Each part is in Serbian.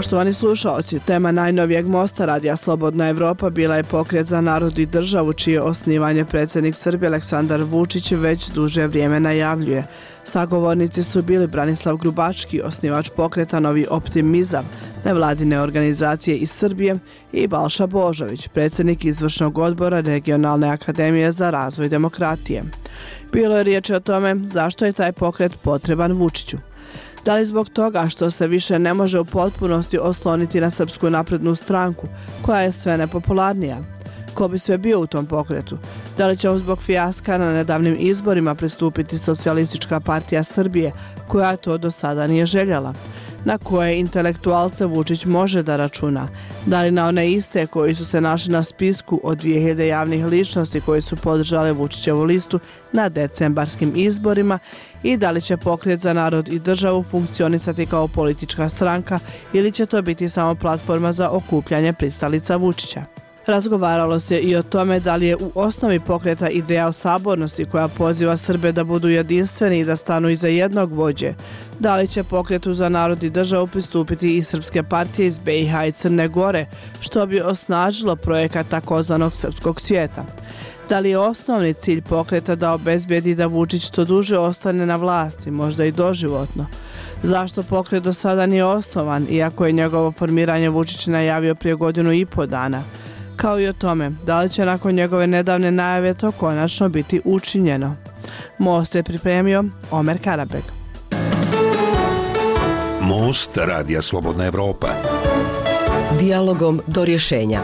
Poštovani slušalci, tema najnovijeg mosta Radija Slobodna Evropa bila je pokret za narod i državu čije osnivanje predsjednik Srbije Aleksandar Vučić već duže vrijeme najavljuje. Sagovornici su bili Branislav Grubački, osnivač pokreta Novi optimizam, nevladine organizacije iz Srbije i Balša Božović, predsjednik izvršnog odbora Regionalne akademije za razvoj demokratije. Bilo je riječ o tome zašto je taj pokret potreban Vučiću. Da li zbog toga što se više ne može u potpunosti osloniti na Srpsku naprednu stranku, koja je sve nepopularnija? Ko bi sve bio u tom pokretu? Da li će zbog fijaska na nedavnim izborima pristupiti Socijalistička partija Srbije, koja to do sada nije željela? na koje intelektualce Vučić može da računa. Da li na one iste koji su se našli na spisku od 2000 javnih ličnosti koji su podržale Vučićevu listu na decembarskim izborima i da li će pokret za narod i državu funkcionisati kao politička stranka ili će to biti samo platforma za okupljanje pristalica Vučića. Razgovaralo se i o tome da li je u osnovi pokreta ideja o sabornosti koja poziva Srbe da budu jedinstveni i da stanu iza jednog vođe. Da li će pokretu za narod i državu pristupiti i Srpske partije iz BiH i Crne Gore, što bi osnažilo projekat takozvanog srpskog svijeta. Da li je osnovni cilj pokreta da obezbedi da Vučić to duže ostane na vlasti, možda i doživotno? Zašto pokret do sada nije osnovan, iako je njegovo formiranje Vučić najavio prije godinu i po dana? Kao i o tome da li će nakon njegove nedavne najave to konačno biti učinjeno. Most je pripremio Omer Karabeg. Most Radija Slobodna Evropa. Dialogom do rješenja.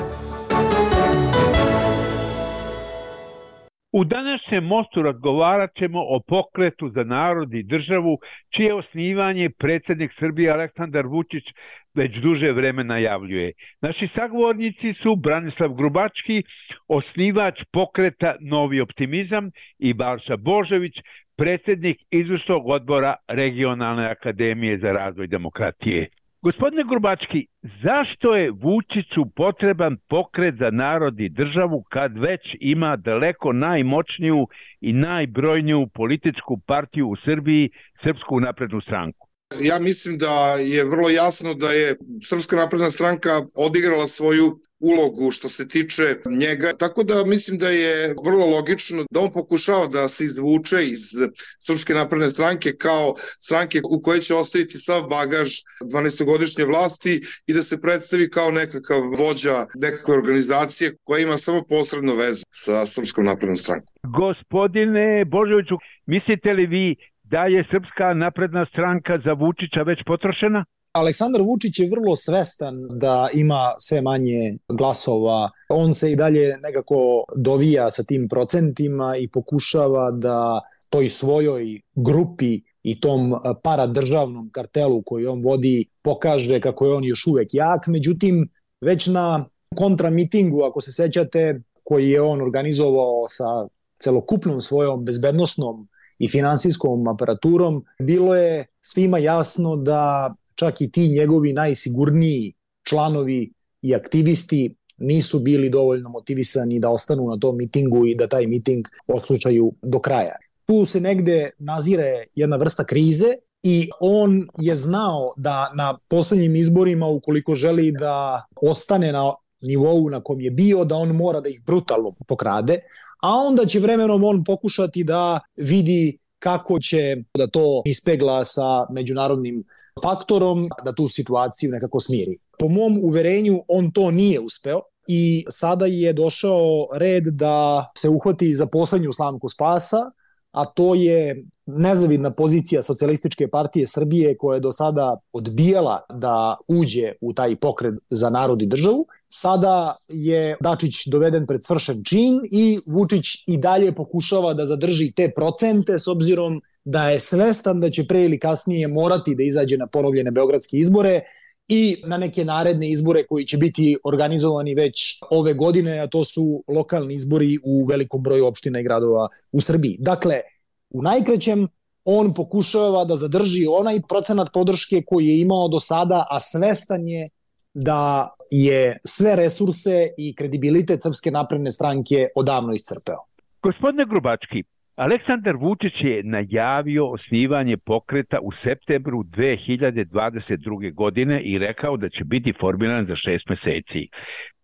U današnjem mostu razgovarat ćemo o pokretu za narod i državu, čije osnivanje predsjednik Srbije Aleksandar Vučić već duže vreme najavljuje. Naši sagovornici su Branislav Grubački, osnivač pokreta Novi optimizam i Balša Božović, predsjednik izvršnog odbora Regionalne akademije za razvoj demokratije. Gospodine Grubački, zašto je Vučiću potreban pokret za narod i državu kad već ima daleko najmoćniju i najbrojniju političku partiju u Srbiji, Srpsku naprednu stranku? Ja mislim da je vrlo jasno da je Srpska napredna stranka odigrala svoju ulogu što se tiče njega. Tako da mislim da je vrlo logično da on pokušava da se izvuče iz Srpske napredne stranke kao stranke u kojoj će ostaviti sav bagaž 12-godišnje vlasti i da se predstavi kao nekakav vođa nekakve organizacije koja ima samo posredno veze sa Srpskom naprednom strankom. Gospodine Božoviću, mislite li vi da je Srpska napredna stranka za Vučića već potrošena? Aleksandar Vučić je vrlo svestan da ima sve manje glasova. On se i dalje nekako dovija sa tim procentima i pokušava da toj svojoj grupi i tom paradržavnom kartelu koji on vodi pokaže kako je on još uvek jak. Međutim, već na kontramitingu, ako se sećate, koji je on organizovao sa celokupnom svojom bezbednostnom i finansijskom aparaturom, bilo je svima jasno da čak i ti njegovi najsigurniji članovi i aktivisti nisu bili dovoljno motivisani da ostanu na tom mitingu i da taj miting oslučaju do kraja. Tu se negde nazire jedna vrsta krize i on je znao da na poslednjim izborima ukoliko želi da ostane na nivou na kom je bio, da on mora da ih brutalno pokrade, a onda će vremenom on pokušati da vidi kako će da to ispegla sa međunarodnim faktorom, da tu situaciju nekako smiri. Po mom uverenju on to nije uspeo i sada je došao red da se uhvati za poslednju slamku spasa, a to je nezavidna pozicija Socijalističke partije Srbije koja je do sada odbijala da uđe u taj pokret za narod i državu. Sada je Dačić doveden pred svršen čin i Vučić i dalje pokušava da zadrži te procente s obzirom da je svestan da će pre ili kasnije morati da izađe na ponovljene beogradske izbore i na neke naredne izbore koji će biti organizovani već ove godine, a to su lokalni izbori u velikom broju opština i gradova u Srbiji. Dakle, u najkrećem on pokušava da zadrži onaj procenat podrške koji je imao do sada, a svestan je da je sve resurse i kredibilitet Srpske napredne stranke odavno iscrpeo. Gospodine Grubački, Aleksandar Vučić je najavio osnivanje pokreta u septembru 2022. godine i rekao da će biti formiran za šest meseci.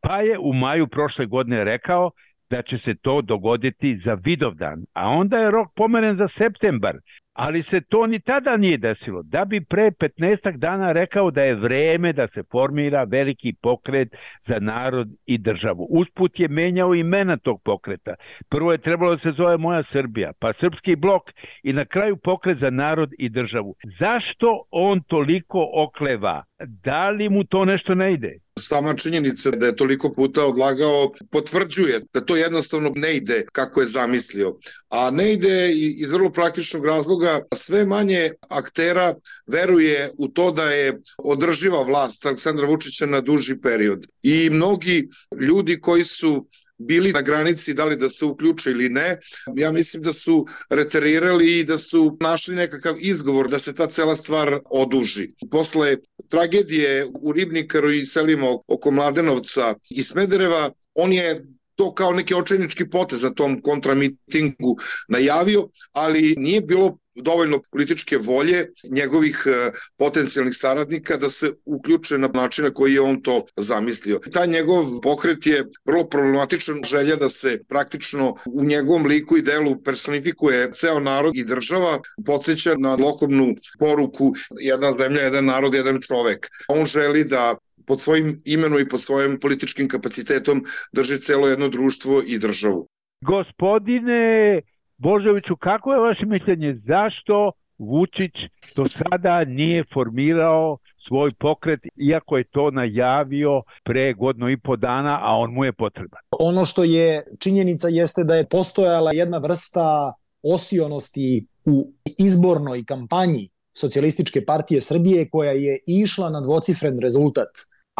Pa je u maju prošle godine rekao da će se to dogoditi za Vidovdan, a onda je rok pomeren za septembar, ali se to ni tada nije desilo. Da bi pre 15 dana rekao da je vreme da se formira veliki pokret za narod i državu. Usput je menjao imena tog pokreta. Prvo je trebalo da se zove Moja Srbija, pa Srpski blok i na kraju pokret za narod i državu. Zašto on toliko okleva? Da li mu to nešto ne ide? Sama činjenica da je toliko puta odlagao potvrđuje da to jednostavno ne ide kako je zamislio. A ne ide iz vrlo praktičnog razloga sve manje aktera veruje u to da je održiva vlast Aleksandra Vučića na duži period. I mnogi ljudi koji su bili na granici da li da se uključe ili ne, ja mislim da su reterirali i da su našli nekakav izgovor da se ta cela stvar oduži. Posle tragedije u Ribnikaru i selima oko Mladenovca i Smedereva, on je to kao neki očajnički potez na tom kontramitingu najavio, ali nije bilo dovoljno političke volje njegovih e, potencijalnih saradnika da se uključe na način na koji je on to zamislio. Taj njegov pokret je vrlo problematičan želja da se praktično u njegovom liku i delu personifikuje ceo narod i država, podsjeća na lokobnu poruku jedna zemlja, jedan narod, jedan čovek. On želi da pod svojim imenom i pod svojim političkim kapacitetom drži celo jedno društvo i državu. Gospodine Božoviću, kako je vaše mišljenje? Zašto Vučić do sada nije formirao svoj pokret, iako je to najavio pre godno i po dana, a on mu je potreban. Ono što je činjenica jeste da je postojala jedna vrsta osionosti u izbornoj kampanji Socijalističke partije Srbije koja je išla na dvocifren rezultat.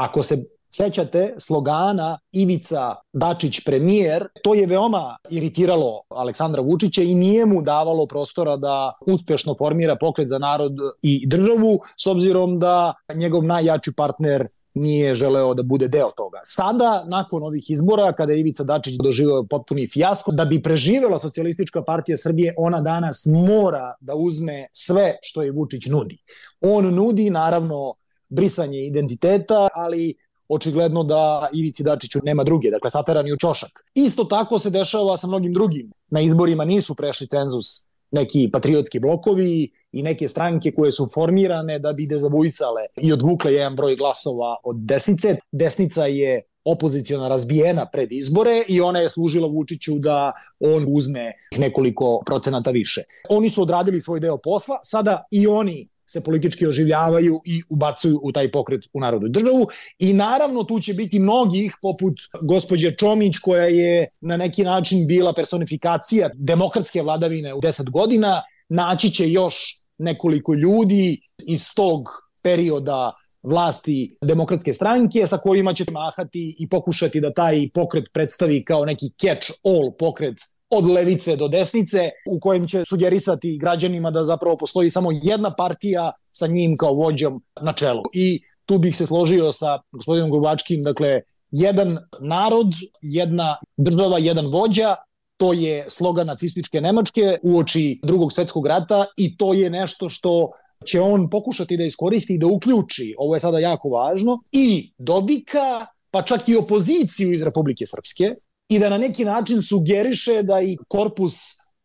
Ako se sećate slogana Ivica Dačić premijer, to je veoma iritiralo Aleksandra Vučića i nije mu davalo prostora da uspešno formira pokret za narod i državu, s obzirom da njegov najjači partner nije želeo da bude deo toga. Sada, nakon ovih izbora, kada je Ivica Dačić doživao potpuni fijasko, da bi preživela socijalistička partija Srbije, ona danas mora da uzme sve što je Vučić nudi. On nudi, naravno, brisanje identiteta, ali očigledno da Ivici Dačiću nema druge, dakle sateran je u čošak. Isto tako se dešava sa mnogim drugim. Na izborima nisu prešli cenzus neki patriotski blokovi i neke stranke koje su formirane da bi dezavuisale i odvukle jedan broj glasova od desnice. Desnica je opoziciona razbijena pred izbore i ona je služila Vučiću da on uzme nekoliko procenata više. Oni su odradili svoj deo posla, sada i oni se politički oživljavaju i ubacuju u taj pokret u narodu državu. I naravno tu će biti mnogih poput gospođe Čomić koja je na neki način bila personifikacija demokratske vladavine u 10 godina, naći će još nekoliko ljudi iz tog perioda vlasti demokratske stranke sa kojima će mahati i pokušati da taj pokret predstavi kao neki catch-all pokret od levice do desnice, u kojem će sugerisati građanima da zapravo postoji samo jedna partija sa njim kao vođom na čelu. I tu bih se složio sa gospodinom Grubačkim, dakle, jedan narod, jedna država, jedan vođa, to je slogan nacističke Nemačke u oči drugog svetskog rata i to je nešto što će on pokušati da iskoristi i da uključi, ovo je sada jako važno, i Dodika, pa čak i opoziciju iz Republike Srpske, i da na neki način sugeriše da i korpus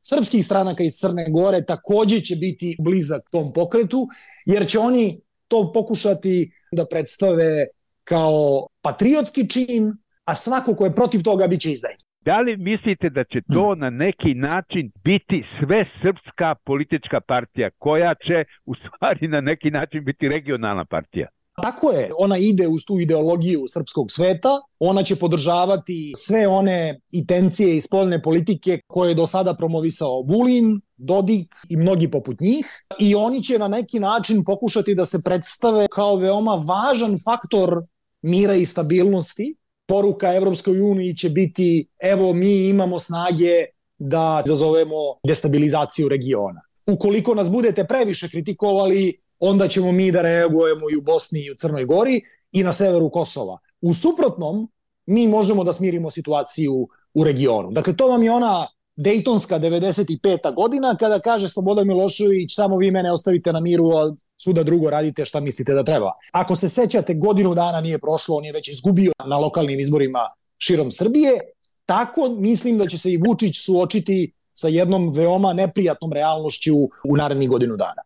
srpskih stranaka iz Crne Gore takođe će biti blizak tom pokretu, jer će oni to pokušati da predstave kao patriotski čin, a svako ko je protiv toga biće izdajnik. Da li mislite da će to na neki način biti sve srpska politička partija koja će u stvari na neki način biti regionalna partija? Tako je, ona ide uz tu ideologiju srpskog sveta, ona će podržavati sve one intencije i spoljne politike koje je do sada promovisao Vulin, Dodik i mnogi poput njih i oni će na neki način pokušati da se predstave kao veoma važan faktor mira i stabilnosti. Poruka Evropskoj uniji će biti evo mi imamo snage da izazovemo destabilizaciju regiona. Ukoliko nas budete previše kritikovali, onda ćemo mi da reagujemo i u Bosni i u Crnoj Gori i na severu Kosova. U suprotnom, mi možemo da smirimo situaciju u regionu. Dakle, to vam je ona Dejtonska 95. godina kada kaže Slobodan Milošević samo vi mene ostavite na miru, a svuda drugo radite šta mislite da treba. Ako se sećate, godinu dana nije prošlo, on je već izgubio na lokalnim izborima širom Srbije, tako mislim da će se i Vučić suočiti sa jednom veoma neprijatnom realnošću u narednih godinu dana.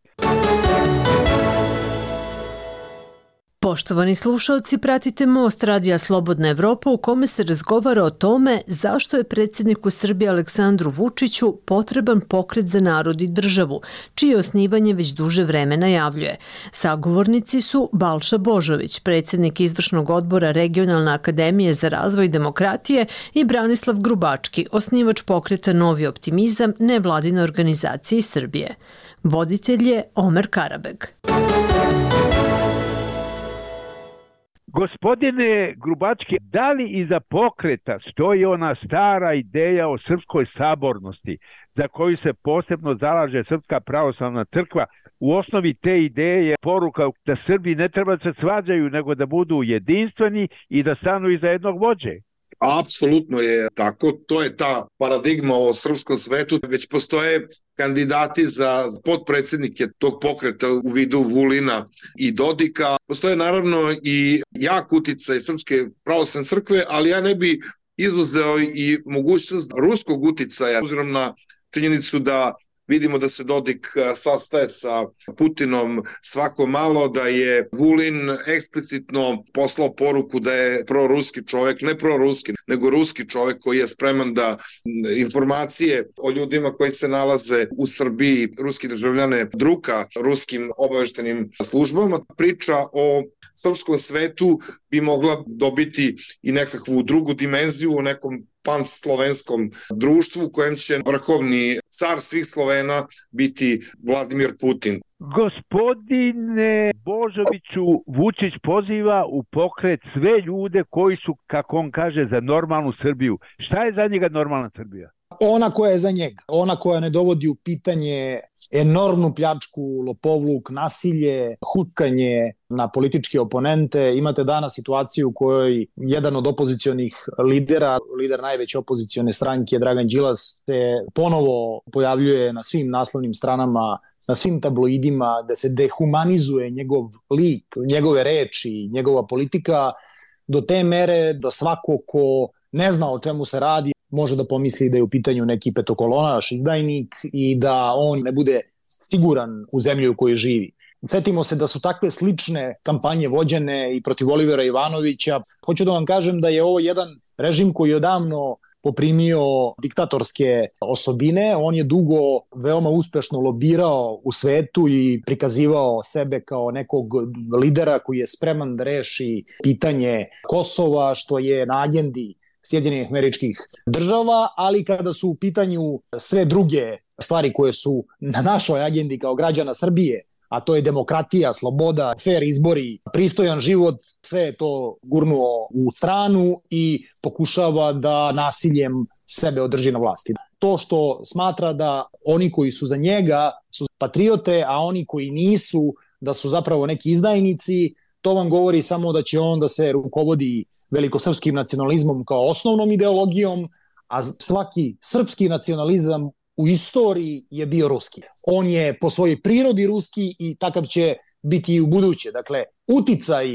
Poštovani slušalci, pratite Most Radija Slobodna Evropa u kome se razgovara o tome zašto je predsjedniku Srbije Aleksandru Vučiću potreban pokret za narod i državu, čije osnivanje već duže vreme najavljuje. Sagovornici su Balša Božović, predsjednik izvršnog odbora Regionalne akademije za razvoj demokratije i Branislav Grubački, osnivač pokreta Novi optimizam nevladine organizacije Srbije. Voditelj je Omer Karabeg. Gospodine Grubački, da li iza pokreta stoji ona stara ideja o srpskoj sabornosti za koju se posebno zalaže Srpska pravoslavna crkva? U osnovi te ideje je poruka da Srbi ne treba da se svađaju, nego da budu jedinstveni i da stanu iza jednog vođe. Apsolutno je tako, to je ta paradigma o srpskom svetu, već postoje kandidati za podpredsednike tog pokreta u vidu Vulina i Dodika. Postoje naravno i jak uticaj Srpske pravoslavne crkve, ali ja ne bi izuzeo i mogućnost ruskog uticaja, uzirom na činjenicu da Vidimo da se Dodik sastaje sa Putinom svako malo, da je Vulin eksplicitno poslao poruku da je proruski čovek, ne proruski, nego ruski čovek koji je spreman da informacije o ljudima koji se nalaze u Srbiji, ruski državljane, druka ruskim obaveštenim službama, priča o srpskom svetu bi mogla dobiti i nekakvu drugu dimenziju u nekom panslovenskom društvu u kojem će vrhovni car svih Slovena biti Vladimir Putin. Gospodine Božoviću, Vučić poziva u pokret sve ljude koji su, kako on kaže, za normalnu Srbiju. Šta je za njega normalna Srbija? Ona koja je za njega, ona koja ne dovodi u pitanje enormnu pljačku, lopovluk, nasilje, hutkanje na političke oponente. Imate danas situaciju u kojoj jedan od opozicionih lidera, lider najveće opozicione stranke Dragan Đilas se ponovo pojavljuje na svim naslovnim stranama na svim tabloidima, da se dehumanizuje njegov lik, njegove reči, njegova politika do te mere da svako ko ne zna o čemu se radi, može da pomisli da je u pitanju neki petokolonaš, izdajnik i da on ne bude siguran u zemlju u kojoj živi. Setimo se da su takve slične kampanje vođene i protiv Olivera Ivanovića. Hoću da vam kažem da je ovo jedan režim koji je odavno poprimio diktatorske osobine. On je dugo veoma uspešno lobirao u svetu i prikazivao sebe kao nekog lidera koji je spreman da reši pitanje Kosova, što je na agendi Sjedinjenih američkih država, ali kada su u pitanju sve druge stvari koje su na našoj agendi kao građana Srbije, a to je demokratija, sloboda, fair izbori, pristojan život, sve je to gurnuo u stranu i pokušava da nasiljem sebe održi na vlasti. To što smatra da oni koji su za njega su patriote, a oni koji nisu da su zapravo neki izdajnici, to vam govori samo da će on da se rukovodi velikosrpskim nacionalizmom kao osnovnom ideologijom, a svaki srpski nacionalizam u istoriji je bio ruski. On je po svojoj prirodi ruski i takav će biti i u buduće. Dakle, uticaj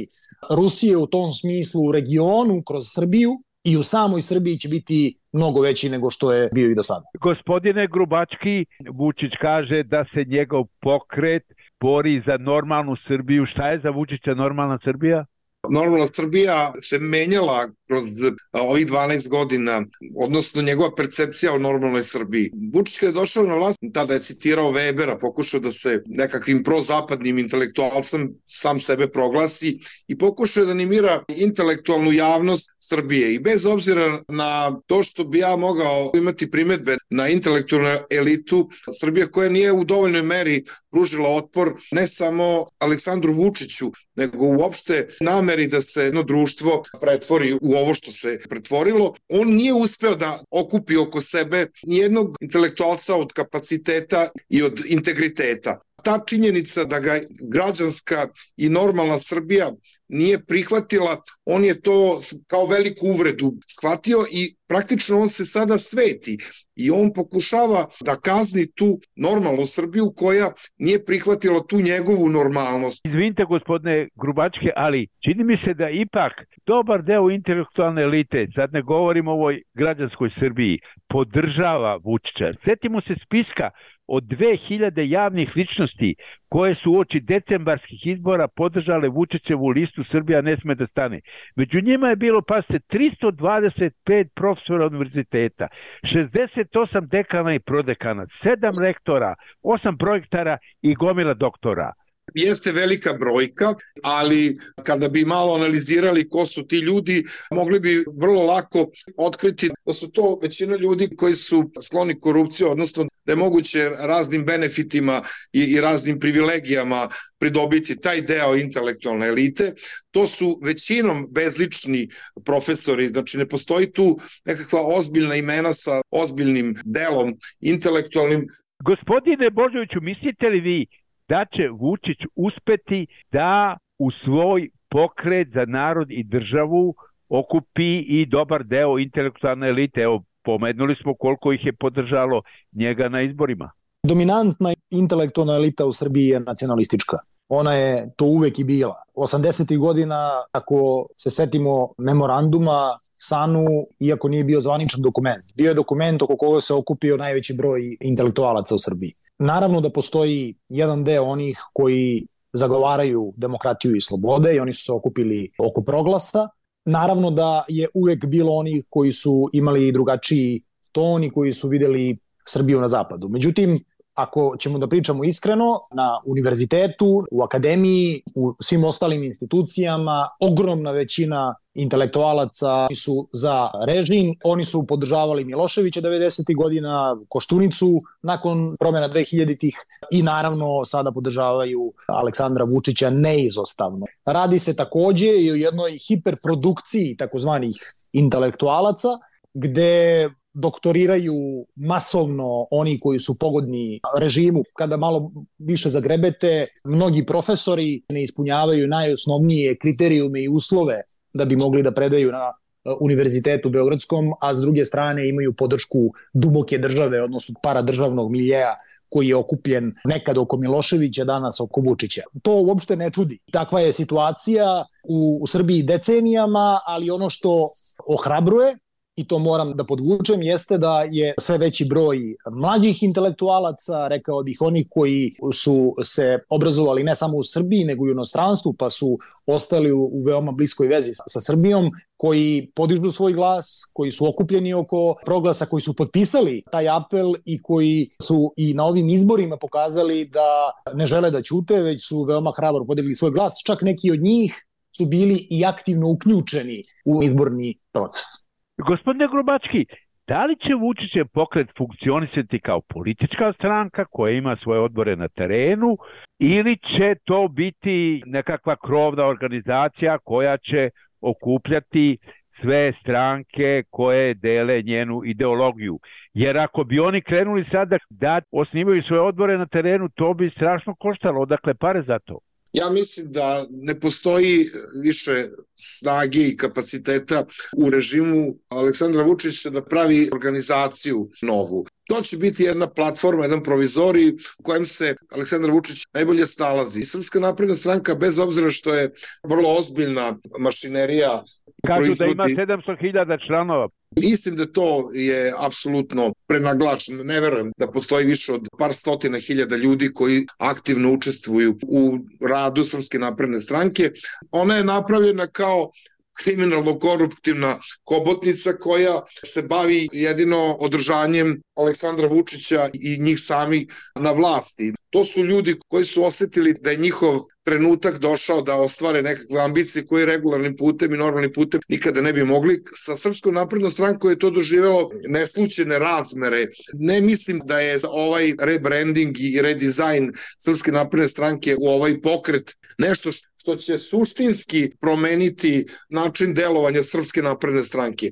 Rusije u tom smislu u regionu kroz Srbiju i u samoj Srbiji će biti mnogo veći nego što je bio i do sada. Gospodine Grubački, Vučić kaže da se njegov pokret bori za normalnu Srbiju. Šta je za Vučića normalna Srbija? Normalna Srbija se menjala kroz ovih 12 godina, odnosno njegova percepcija o normalnoj Srbiji. Vučić kada je došao na vlast, tada je citirao Webera, pokušao da se nekakvim prozapadnim intelektualcem sam sebe proglasi i pokušao da animira intelektualnu javnost Srbije. I bez obzira na to što bi ja mogao imati primetbe na intelektualnu elitu Srbije koja nije u dovoljnoj meri pružila otpor ne samo Aleksandru Vučiću, nego uopšte nameri da se jedno društvo pretvori u ovo što se pretvorilo, on nije uspeo da okupi oko sebe nijednog intelektualca od kapaciteta i od integriteta ta činjenica da ga građanska i normalna Srbija nije prihvatila, on je to kao veliku uvredu shvatio i praktično on se sada sveti i on pokušava da kazni tu normalnu Srbiju koja nije prihvatila tu njegovu normalnost. Izvinite gospodine Grubačke, ali čini mi se da ipak dobar deo intelektualne elite, sad ne govorim o ovoj građanskoj Srbiji, podržava Vučića. Sjetimo se spiska od 2000 javnih ličnosti koje su oči decembarskih izbora podržale Vučićevu listu Srbija ne sme da stane. Među njima je bilo, pa se 325 profesora univerziteta, 68 dekana i prodekana, 7 rektora, 8 projektara i gomila doktora jeste velika brojka, ali kada bi malo analizirali ko su ti ljudi, mogli bi vrlo lako otkriti da su to većina ljudi koji su skloni korupciju, odnosno da je moguće raznim benefitima i, i raznim privilegijama pridobiti taj deo intelektualne elite. To su većinom bezlični profesori, znači ne postoji tu nekakva ozbiljna imena sa ozbiljnim delom intelektualnim. Gospodine Božoviću, mislite li vi da će Vučić uspeti da u svoj pokret za narod i državu okupi i dobar deo intelektualne elite. Evo, pomenuli smo koliko ih je podržalo njega na izborima. Dominantna intelektualna elita u Srbiji je nacionalistička. Ona je to uvek i bila. 80. godina, ako se setimo memoranduma, SANU, iako nije bio zvaničan dokument, bio je dokument oko koga se okupio najveći broj intelektualaca u Srbiji. Naravno da postoji jedan deo onih koji zagovaraju demokratiju i slobode i oni su se okupili oko proglasa. Naravno da je uvek bilo onih koji su imali drugačiji ton i koji su videli Srbiju na zapadu. Međutim, ako ćemo da pričamo iskreno, na univerzitetu, u akademiji, u svim ostalim institucijama, ogromna većina intelektualaca su za režim, oni su podržavali Miloševića 90. godina, Koštunicu nakon promjena 2000-ih i naravno sada podržavaju Aleksandra Vučića neizostavno. Radi se takođe i o jednoj hiperprodukciji takozvanih intelektualaca, gde doktoriraju masovno oni koji su pogodni režimu. Kada malo više zagrebete, mnogi profesori ne ispunjavaju najosnovnije kriterijume i uslove da bi mogli da predaju na e, univerzitetu Beogradskom, a s druge strane imaju podršku duboke države, odnosno paradržavnog miljeja koji je okupljen nekad oko Miloševića, danas oko Vučića. To uopšte ne čudi. Takva je situacija u, u Srbiji decenijama, ali ono što ohrabruje i to moram da podvučem, jeste da je sve veći broj mlađih intelektualaca, rekao bih oni koji su se obrazovali ne samo u Srbiji, nego i u inostranstvu, pa su ostali u, u veoma bliskoj vezi sa, sa Srbijom, koji podižu svoj glas, koji su okupljeni oko proglasa, koji su potpisali taj apel i koji su i na ovim izborima pokazali da ne žele da ćute, već su veoma hrabro podigli svoj glas. Čak neki od njih su bili i aktivno uključeni u izborni proces. Gospodine Grubački, da li će Vučićev pokret funkcionisati kao politička stranka koja ima svoje odbore na terenu ili će to biti nekakva krovna organizacija koja će okupljati sve stranke koje dele njenu ideologiju. Jer ako bi oni krenuli sada da osnivaju svoje odbore na terenu, to bi strašno koštalo. Odakle pare za to? Ja mislim da ne postoji više snage i kapaciteta u režimu Aleksandra Vučića da pravi organizaciju novu. To će biti jedna platforma, jedan provizori u kojem se Aleksandar Vučić najbolje snalazi. Srpska napredna stranka, bez obzira što je vrlo ozbiljna mašinerija Kažu proizvodi... da ima 700.000 članova. Mislim da to je apsolutno prenaglačeno. Ne verujem da postoji više od par stotina hiljada ljudi koji aktivno učestvuju u radu Srpske napredne stranke. Ona je napravljena kao kriminalno-koruptivna kobotnica koja se bavi jedino održanjem Aleksandra Vučića i njih sami na vlasti. To su ljudi koji su osetili da je njihov trenutak došao da ostvare nekakve ambicije koje regularnim putem i normalnim putem nikada ne bi mogli. Sa Srpskom naprednom strankom je to doživelo neslučene razmere. Ne mislim da je ovaj rebranding i redizajn Srpske napredne stranke u ovaj pokret nešto što će suštinski promeniti način delovanja Srpske napredne stranke.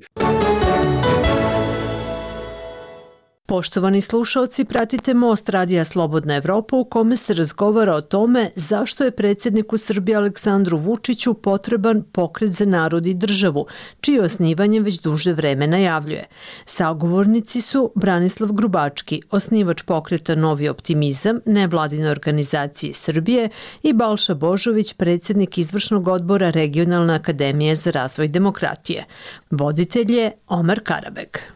Poštovani slušalci, pratite Most Radija Slobodna Evropa u kome se razgovara o tome zašto je predsjedniku Srbije Aleksandru Vučiću potreban pokret za narod i državu, čije osnivanje već duže vreme najavljuje. Sagovornici su Branislav Grubački, osnivač pokreta Novi optimizam, nevladine organizacije Srbije i Balša Božović, predsjednik izvršnog odbora Regionalne akademije za razvoj demokratije. Voditelj je Omar Karabek.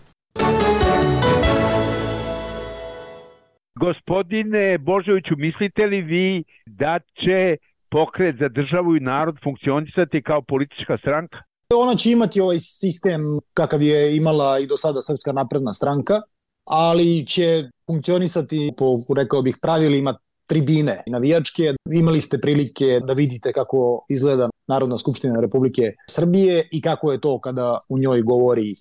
Gospodine Božoviću, mislite li vi da će pokret za državu i narod funkcionisati kao politička stranka? Ona će imati ovaj sistem kakav je imala i do sada Srpska napredna stranka, ali će funkcionisati po, rekao bih, pravilima tribine navijačke. Imali ste prilike da vidite kako izgleda Narodna skupština Republike Srbije i kako je to kada u njoj govori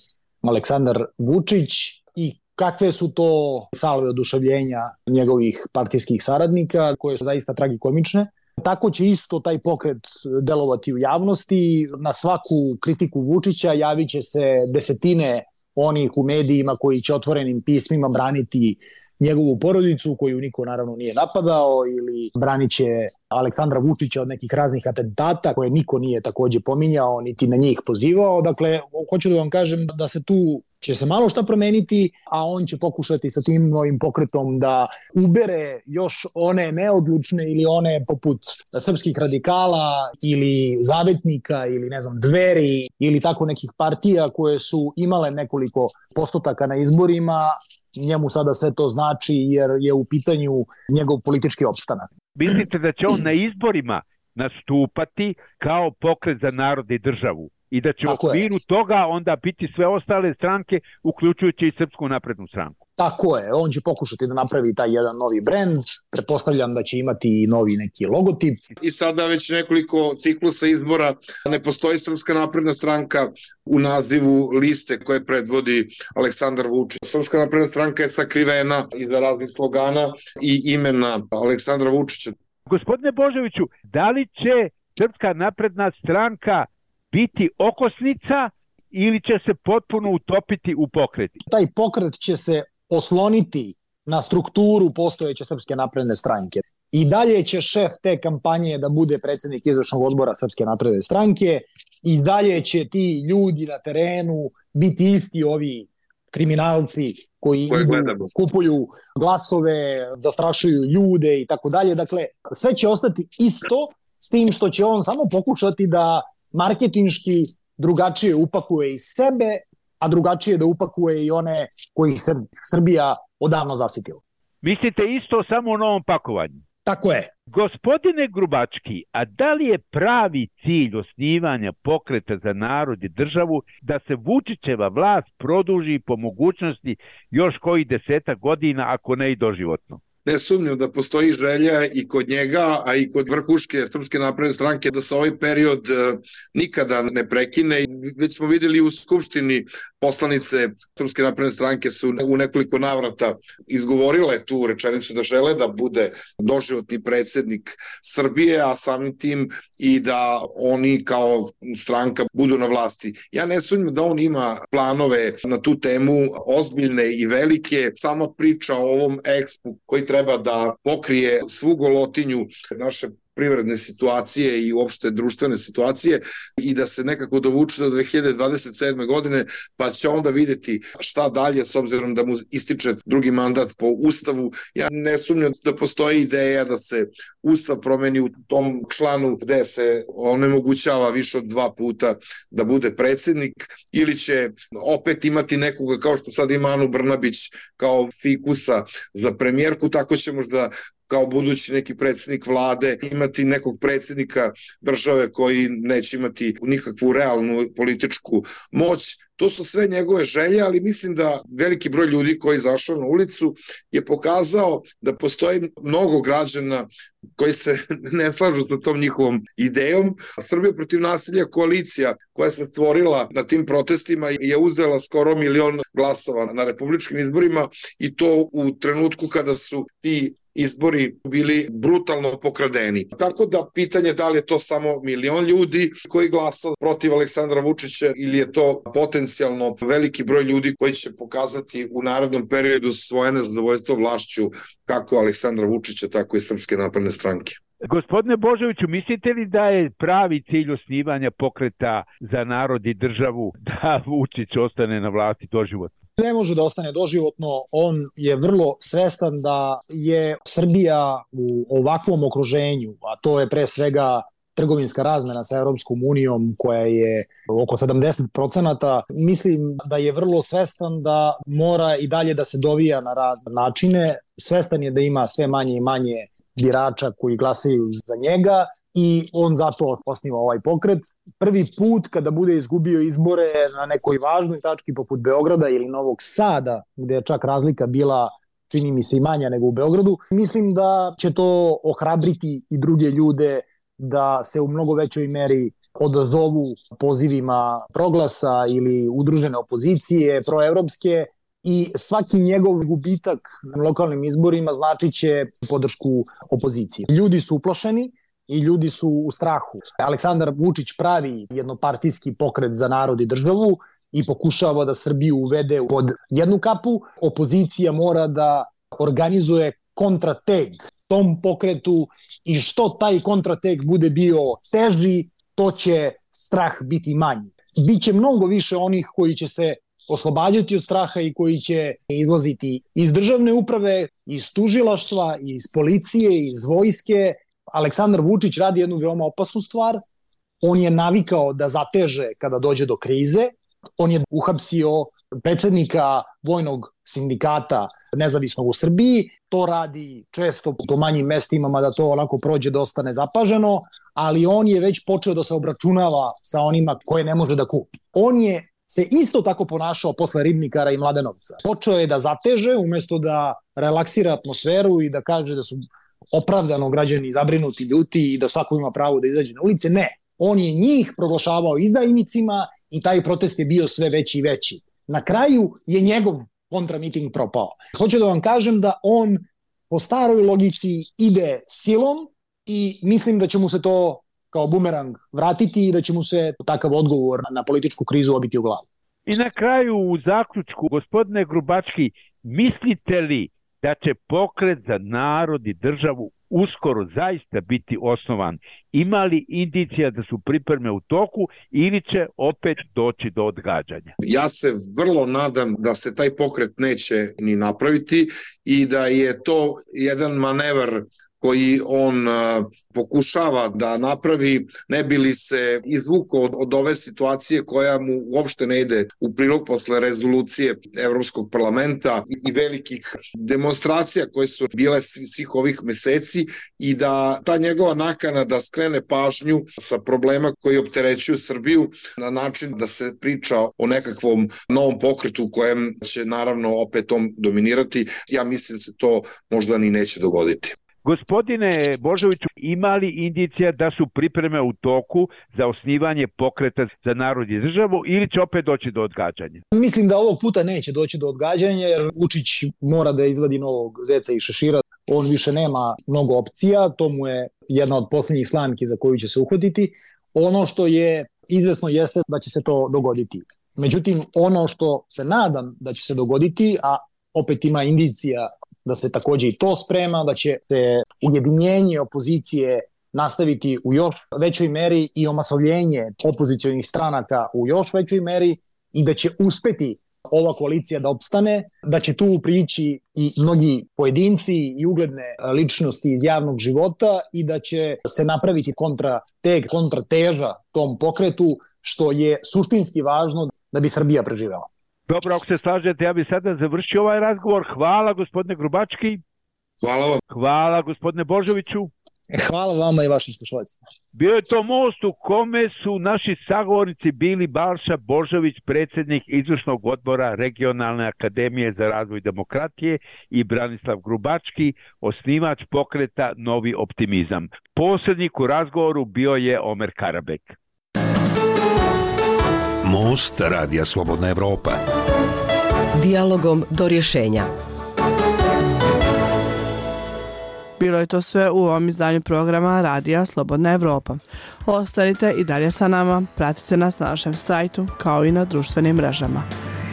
Aleksandar Vučić i kakve su to salve oduševljenja njegovih partijskih saradnika, koje su zaista tragikomične. Tako će isto taj pokret delovati u javnosti. Na svaku kritiku Vučića javit će se desetine onih u medijima koji će otvorenim pismima braniti njegovu porodicu koju niko naravno nije napadao ili braniće Aleksandra Vučića od nekih raznih atentata koje niko nije takođe pominjao niti na njih pozivao. Dakle, hoću da vam kažem da se tu će se malo šta promeniti, a on će pokušati sa tim novim pokretom da ubere još one neodlučne ili one poput srpskih radikala ili zavetnika ili ne znam dveri ili tako nekih partija koje su imale nekoliko postotaka na izborima, njemu sada sve to znači jer je u pitanju njegov politički opstanak. Mislite da će on na izborima nastupati kao pokret za narod i državu? I da će Tako u okviru je. toga onda biti sve ostale stranke, uključujući i Srpsku naprednu stranku. Tako je, on će pokušati da napravi taj jedan novi brend, pretpostavljam da će imati i novi neki logotip. I sada već nekoliko ciklusa izbora ne postoji Srpska napredna stranka u nazivu liste koje predvodi Aleksandar Vučić. Srpska napredna stranka je sakrivena iza raznih slogana i imena Aleksandra Vučića. Gospodine Božoviću, da li će Srpska napredna stranka biti okosnica ili će se potpuno utopiti u pokreti? Taj pokret će se osloniti na strukturu postojeće Srpske napredne stranke. I dalje će šef te kampanje da bude predsednik izvršnog odbora Srpske napredne stranke i dalje će ti ljudi na terenu biti isti ovi kriminalci koji idu, kupuju glasove, zastrašuju ljude i tako dalje. Dakle, sve će ostati isto s tim što će on samo pokušati da marketinški drugačije upakuje i sebe, a drugačije da upakuje i one koji se Srbija odavno zasitila. Mislite isto samo o novom pakovanju? Tako je. Gospodine Grubački, a da li je pravi cilj osnivanja pokreta za narod i državu da se Vučićeva vlast produži po mogućnosti još koji deseta godina, ako ne i doživotno? Ne sumnjam da postoji želja i kod njega, a i kod vrhuške Srpske napredne stranke da se ovaj period e, nikada ne prekine. Već smo videli u Skupštini poslanice Srpske napredne stranke su u nekoliko navrata izgovorile tu rečenicu da žele da bude doživotni predsednik Srbije, a samim tim i da oni kao stranka budu na vlasti. Ja ne sumnjam da on ima planove na tu temu ozbiljne i velike. Sama priča o ovom ekspu koji treba treba da pokrije svu golotinju naše privredne situacije i uopšte društvene situacije i da se nekako dovuče do 2027. godine, pa će onda videti šta dalje s obzirom da mu ističe drugi mandat po Ustavu. Ja ne sumnjam da postoji ideja da se Ustav promeni u tom članu gde se onemogućava više od dva puta da bude predsednik ili će opet imati nekoga kao što sad ima Anu Brnabić kao fikusa za premijerku, tako će možda kao budući neki predsednik vlade imati nekog predsednika države koji neće imati nikakvu realnu političku moć. To su sve njegove želje, ali mislim da veliki broj ljudi koji je zašao na ulicu je pokazao da postoji mnogo građana koji se ne slažu sa tom njihovom idejom. Srbija protiv nasilja koalicija koja se stvorila na tim protestima je uzela skoro milion glasova na republičkim izborima i to u trenutku kada su ti izbori bili brutalno pokradeni. Tako da pitanje da li je to samo milion ljudi koji glasa protiv Aleksandra Vučića ili je to potencijalno veliki broj ljudi koji će pokazati u narodnom periodu svoje nezadovoljstvo vlašću kako Aleksandra Vučića, tako i Srpske napredne stranke. Gospodine Božoviću, mislite li da je pravi cilj osnivanja pokreta za narod i državu da Vučić ostane na vlasti doživotno? Ne može da ostane doživotno, on je vrlo svestan da je Srbija u ovakvom okruženju, a to je pre svega trgovinska razmena sa Europskom unijom koja je oko 70%, mislim da je vrlo svestan da mora i dalje da se dovija na razne načine. Svestan je da ima sve manje i manje birača koji glasaju za njega i on zato osniva ovaj pokret. Prvi put kada bude izgubio izbore na nekoj važnoj tački poput Beograda ili Novog Sada, gde je čak razlika bila čini mi se i manja nego u Beogradu, mislim da će to ohrabriti i druge ljude da se u mnogo većoj meri odazovu pozivima proglasa ili udružene opozicije, proevropske, i svaki njegov gubitak na lokalnim izborima znači će podršku opozicije. Ljudi su uplašeni, i ljudi su u strahu. Aleksandar Vučić pravi jednopartijski pokret za narod i državu i pokušava da Srbiju uvede pod jednu kapu. Opozicija mora da organizuje kontrateg tom pokretu i što taj kontrateg bude bio teži, to će strah biti manji. Biće mnogo više onih koji će se oslobađati od straha i koji će izlaziti iz državne uprave, iz tužilaštva, iz policije, iz vojske. Aleksandar Vučić radi jednu veoma opasnu stvar. On je navikao da zateže kada dođe do krize. On je uhapsio predsednika vojnog sindikata nezavisnog u Srbiji. To radi često po manjim mestima, mada to onako prođe dosta nezapaženo, ali on je već počeo da se obračunava sa onima koje ne može da kupi. On je se isto tako ponašao posle Ribnikara i Mladenovca. Počeo je da zateže umesto da relaksira atmosferu i da kaže da su opravdano građani zabrinuti, ljuti i da svako ima pravo da izađe na ulice. Ne, on je njih proglašavao izdajnicima i taj protest je bio sve veći i veći. Na kraju je njegov kontramiting propao. Hoću da vam kažem da on po staroj logici ide silom i mislim da će mu se to kao bumerang vratiti i da će mu se takav odgovor na političku krizu obiti u glavu. I na kraju u zaključku, gospodine Grubački, mislite li da će pokret za narod i državu uskoro zaista biti osnovan? Ima li indicija da su pripreme u toku ili će opet doći do odgađanja? Ja se vrlo nadam da se taj pokret neće ni napraviti i da je to jedan manevar koji on pokušava da napravi ne bi li se izvuko od, od ove situacije koja mu uopšte ne ide u prilog posle rezolucije Evropskog parlamenta i velikih demonstracija koje su bile svih ovih meseci i da ta njegova nakana da skrene pažnju sa problema koji opterećuju Srbiju na način da se priča o nekakvom novom pokretu u kojem će naravno opet on dominirati, ja mislim da se to možda ni neće dogoditi. Gospodine Božoviću, ima li indicija da su pripreme u toku za osnivanje pokreta za narod i državu ili će opet doći do odgađanja? Mislim da ovog puta neće doći do odgađanja jer Vučić mora da izvadi novog zeca i šešira. On više nema mnogo opcija, to mu je jedna od poslednjih slamki za koju će se uhvatiti. Ono što je izvesno jeste da će se to dogoditi. Međutim, ono što se nadam da će se dogoditi, a opet ima indicija da se takođe i to sprema, da će se ujedinjenje opozicije nastaviti u još većoj meri i omasovljenje opozicijonih stranaka u još većoj meri i da će uspeti ova koalicija da opstane, da će tu prići i mnogi pojedinci i ugledne ličnosti iz javnog života i da će se napraviti kontra teg, kontra teža tom pokretu, što je suštinski važno da bi Srbija preživela. Dobro, ako se slažete, ja bih sada završio ovaj razgovor. Hvala gospodine Grubački. Hvala vam. Hvala gospodine Božoviću. Hvala vama i vašim slušalicima. Bio je to most u kome su naši sagovornici bili Balša Božović, predsednik izvršnog odbora Regionalne akademije za razvoj demokratije i Branislav Grubački, osnivač pokreta Novi optimizam. Poslednik u razgovoru bio je Omer Karabek. Most Radija Slobodna Evropa. Dialogom do rješenja. Bilo je to sve u ovom izdanju programa Radija Slobodna Evropa. Ostanite i dalje sa nama, pratite nas na našem sajtu kao i na društvenim mrežama.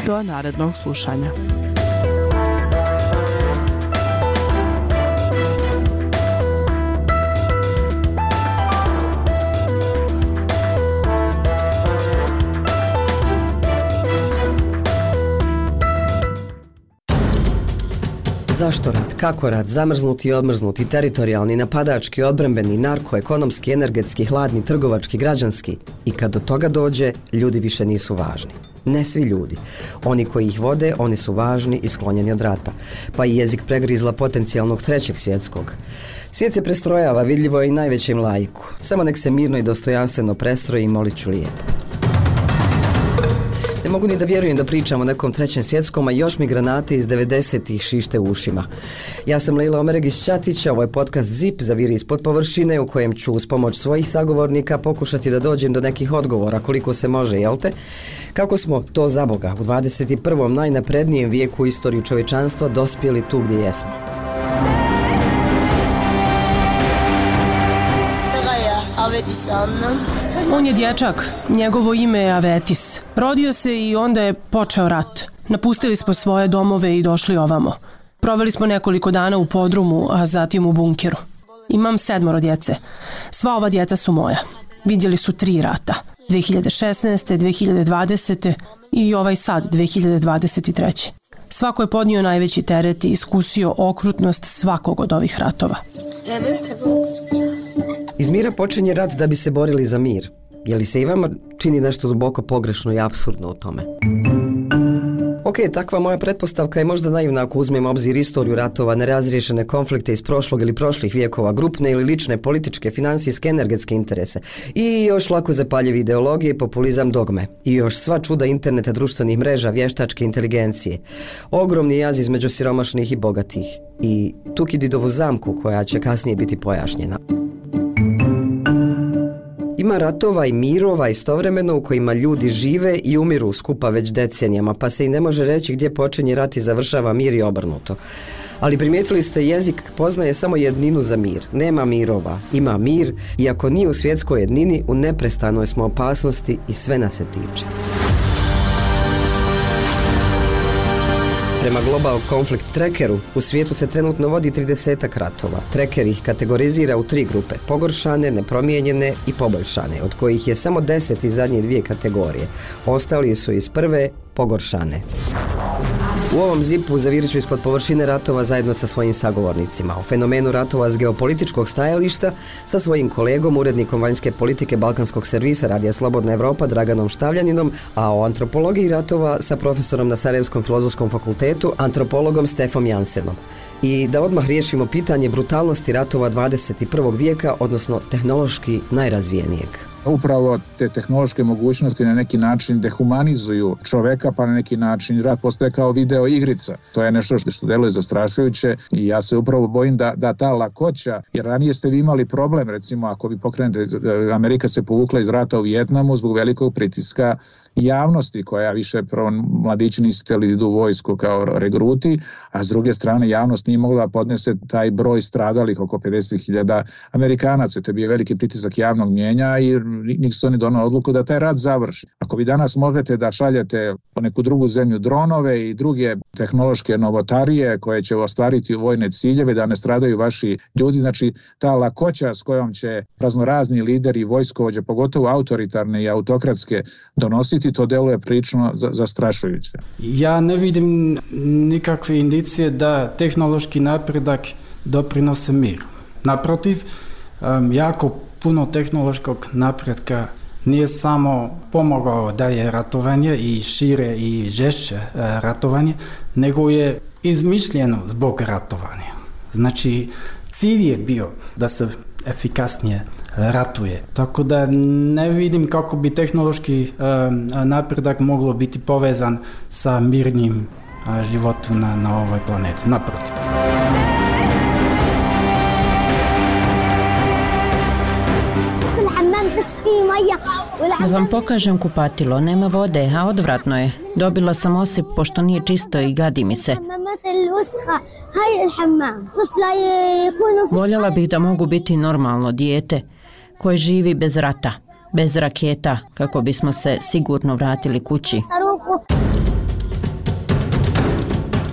Do narednog slušanja. Zašto rat? Kako rat? Zamrznuti i odmrznuti, teritorijalni, napadački, odbrambeni, narkoekonomski, energetski, hladni, trgovački, građanski. I kad do toga dođe, ljudi više nisu važni. Ne svi ljudi. Oni koji ih vode, oni su važni i sklonjeni od rata. Pa i jezik pregrizla potencijalnog trećeg svjetskog. Svijet se prestrojava, vidljivo je i najvećem lajku. Samo nek se mirno i dostojanstveno prestroji i molit ću lijepo. Mogu ni da vjerujem da pričam o nekom trećem svjetskom, a još mi granate iz 90-ih šište u ušima. Ja sam Leila Omeregić Ćatić, ovo je podcast ZIP za viri ispod površine u kojem ću uz pomoć svojih sagovornika pokušati da dođem do nekih odgovora koliko se može, jel te? Kako smo to za Boga u 21. najnaprednijem vijeku u istoriju čovečanstva dospjeli tu gdje jesmo? Avetis Anna. On je dječak, njegovo ime je Avetis. Rodio se i onda je počeo rat. Napustili smo svoje domove i došli ovamo. Proveli smo nekoliko dana u podrumu, a zatim u bunkeru. Imam sedmoro djece. Sva ova djeca su moja. Vidjeli su tri rata. 2016. 2020. i ovaj sad 2023. Svako je podnio najveći teret i iskusio okrutnost svakog od ovih ratova. Iz mira počinje rat da bi se borili za mir. Je li se i vama čini nešto duboko pogrešno i absurdno u tome? Ok, takva moja pretpostavka je možda naivna ako uzmem obzir istoriju ratova, nerazriješene konflikte iz prošlog ili prošlih vijekova, grupne ili lične političke, finansijske, energetske interese i još lako zapaljevi ideologije, populizam, dogme i još sva čuda interneta, društvenih mreža, vještačke inteligencije. Ogromni jaz između siromašnih i bogatih i Tukididovu zamku koja će kasnije biti pojašnjena. Ima ratova i mirova istovremeno u kojima ljudi žive i umiru skupa već decenijama, pa se i ne može reći gdje počinje rat i završava mir i obrnuto. Ali primijetili ste, jezik poznaje samo jedninu za mir. Nema mirova, ima mir, iako nije u svjetskoj jednini, u neprestanoj smo opasnosti i sve nas se tiče. Prema Global Conflict Trackeru, u svijetu se trenutno vodi 30 ratova. Tracker ih kategorizira u tri grupe, pogoršane, nepromijenjene i poboljšane, od kojih je samo 10 iz zadnje dvije kategorije. Ostali su iz prve pogoršane. U ovom zipu zavirit ću ispod površine ratova zajedno sa svojim sagovornicima. O fenomenu ratova s geopolitičkog stajališta sa svojim kolegom, urednikom vanjske politike Balkanskog servisa Radija Slobodna Evropa Draganom Štavljaninom, a o antropologiji ratova sa profesorom na Sarajevskom filozofskom fakultetu, antropologom Stefom Jansenom. I da odmah riješimo pitanje brutalnosti ratova 21. vijeka, odnosno tehnološki najrazvijenijeg upravo te tehnološke mogućnosti na neki način dehumanizuju čoveka, pa na neki način rat postaje kao video igrica. To je nešto što, što deluje zastrašujuće i ja se upravo bojim da, da ta lakoća, jer ranije ste vi imali problem, recimo ako vi pokrenete, Amerika se povukla iz rata u Vjetnamu zbog velikog pritiska javnosti koja više prvo mladići nisu htjeli da idu u vojsku kao regruti, a s druge strane javnost nije mogla da podnese taj broj stradalih oko 50.000 Amerikanaca. To je bio veliki pritisak javnog mjenja i Nixon je donao odluku da taj rat završi. Ako vi danas možete da šaljete po neku drugu zemlju dronove i druge tehnološke novotarije koje će ostvariti vojne ciljeve da ne stradaju vaši ljudi, znači ta lakoća s kojom će raznorazni lideri vojskovođe, pogotovo autoritarne i autokratske donositi, to deluje prično zastrašujuće. Ja ne vidim nikakve indicije da tehnološki napredak doprinose miru. Naprotiv, jako puno tehnološkog napretka nije samo pomogao da je ratovanje i šire i žešće e, ratovanje, nego je izmišljeno zbog ratovanja. Znači, cilj je bio da se efikasnije ratuje. Tako da ne vidim kako bi tehnološki e, napredak moglo biti povezan sa mirnim e, životom na, na ovoj planeti. Naprotiv. Da vam pokažem kupatilo, nema vode, a odvratno je. Dobila sam osip pošto nije čisto i gadi mi se. Voljela bih da mogu biti normalno dijete koje živi bez rata, bez raketa, kako bismo se sigurno vratili kući.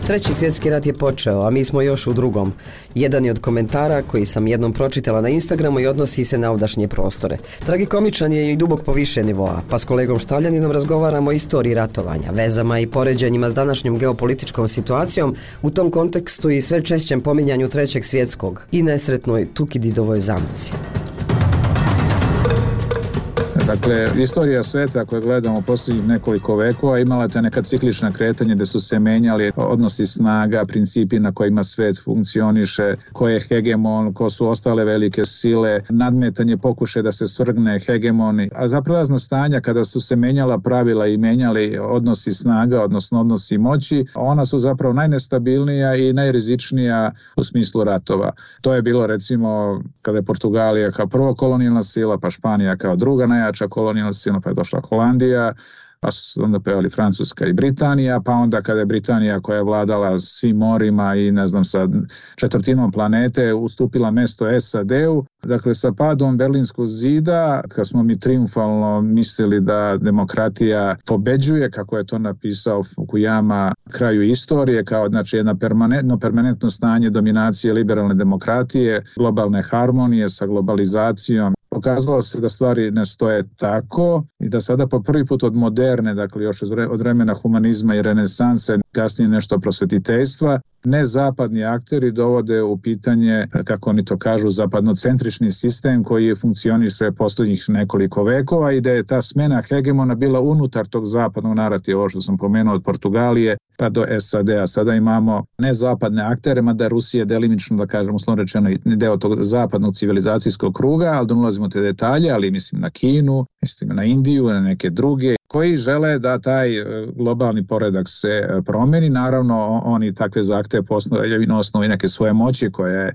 Treći svjetski rat je počeo, a mi smo još u drugom. Jedan je od komentara koji sam jednom pročitala na Instagramu i odnosi se na ovdašnje prostore. Tragikomičan je i dubok po više nivoa, pa s kolegom Štavljaninom razgovaramo o istoriji ratovanja, vezama i poređenjima s današnjom geopolitičkom situacijom, u tom kontekstu i sve češćem pominjanju trećeg svjetskog i nesretnoj Tukididovoj zamci. Dakle, istorija sveta koju gledamo posljednjih nekoliko vekova imala te neka ciklična kretanja gde su se menjali odnosi snaga, principi na kojima svet funkcioniše, ko je hegemon, ko su ostale velike sile, nadmetanje pokuše da se svrgne hegemoni, a za prelazna stanja kada su se menjala pravila i menjali odnosi snaga, odnosno odnosi moći, ona su zapravo najnestabilnija i najrizičnija u smislu ratova. To je bilo recimo kada je Portugalija kao prvo kolonijalna sila, pa Španija kao druga najjača najjača kolonijalna sila, pa je došla Holandija, pa su se onda pojavili Francuska i Britanija, pa onda kada je Britanija koja je vladala svim morima i ne znam sa četvrtinom planete ustupila mesto SAD-u, dakle sa padom Berlinskog zida, kad smo mi triumfalno mislili da demokratija pobeđuje, kako je to napisao Fukuyama kraju istorije, kao znači jedno permanentno, permanentno stanje dominacije liberalne demokratije, globalne harmonije sa globalizacijom pokazalo se da stvari ne stoje tako i da sada po prvi put od moderne, dakle još od vremena humanizma i renesanse, kasnije nešto prosvetiteljstva, ne zapadni akteri dovode u pitanje, kako oni to kažu, zapadnocentrični sistem koji je funkcioniše poslednjih nekoliko vekova i da je ta smena hegemona bila unutar tog zapadnog narativa, ovo što sam pomenuo od Portugalije, pa do SAD-a. Sada imamo ne zapadne aktere, mada Rusija delimično, da kažem, uslovno rečeno, deo tog zapadnog civilizacijskog kruga, ali da ulazimo te detalje, ali mislim na Kinu, mislim na Indiju, na neke druge, koji žele da taj e, globalni poredak se e, promeni. Naravno, oni takve zahteve postavljaju na osnovi neke svoje moći koja je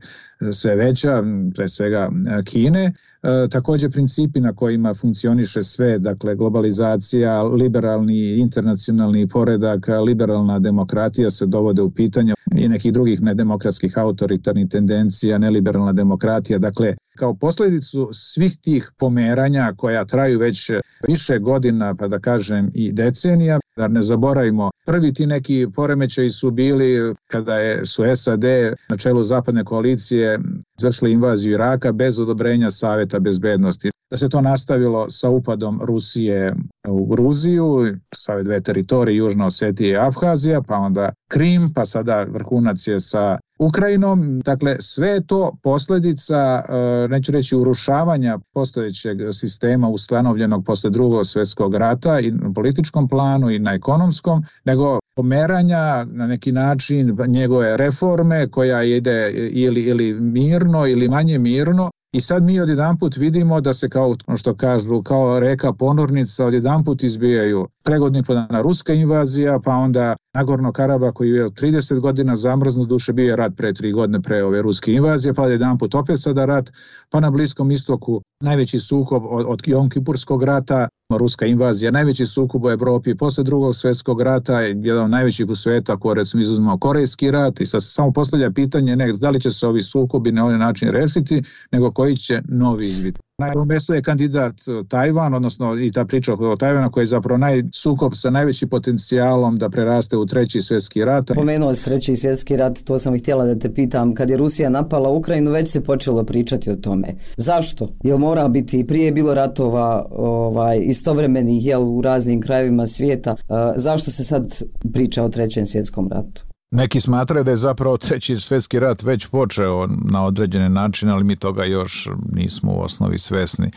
sve veća, pre svega Kine, E, takođe principi na kojima funkcioniše sve, dakle globalizacija, liberalni internacionalni poredak, liberalna demokratija se dovode u pitanje i nekih drugih nedemokratskih autoritarnih tendencija, neliberalna demokratija, dakle kao posledicu svih tih pomeranja koja traju već više godina, pa da kažem i decenija, da ne zaboravimo, prvi ti neki poremećaji su bili kada je, su SAD na čelu zapadne koalicije izvršili invaziju Iraka bez odobrenja Saveta bezbednosti. Da se to nastavilo sa upadom Rusije u Gruziju, sa dve teritorije, Južna Osetija i Abhazija, pa onda Krim, pa sada vrhunac je sa Ukrajinom. Dakle, sve to posledica, e, neću reći, urušavanja postojećeg sistema ustanovljenog posle drugog svetskog rata i na političkom planu i na ekonomskom, nego pomeranja na neki način njegove reforme koja ide ili, ili mirno ili manje mirno I sad mi odjedan put vidimo da se kao što kažu, kao reka ponornica odjedan put izbijaju pregodni na ruska invazija, pa onda Nagorno Karaba koji je 30 godina zamrznu duše bio je rat pre tri godine pre ove ruske invazije, pa jedan put opet sada rat, pa na Bliskom istoku najveći sukob od, od Jonkipurskog rata, ruska invazija, najveći sukob u Evropi posle drugog svetskog rata, jedan od najvećih u sveta, ako recimo izuzmemo Korejski rat. I sad samo postavlja pitanje ne, da li će se ovi sukobi na ovaj način rešiti, nego koji će novi izviti. Na prvom mestu je kandidat e, Tajvan, odnosno i ta priča o Tajvana koji je zapravo naj, sukob sa najvećim potencijalom da preraste u treći svjetski rat. Pomenuo si treći svjetski rat, to sam i htjela da te pitam. Kad je Rusija napala Ukrajinu, već se počelo pričati o tome. Zašto? Jel mora biti, prije je bilo ratova ovaj, istovremenih jel, u raznim krajevima svijeta. Uh, zašto se sad priča o trećem svjetskom ratu? Neki smatraju da je zapravo treći svjetski rat već počeo na određene načine, ali mi toga još nismo u osnovi svesni.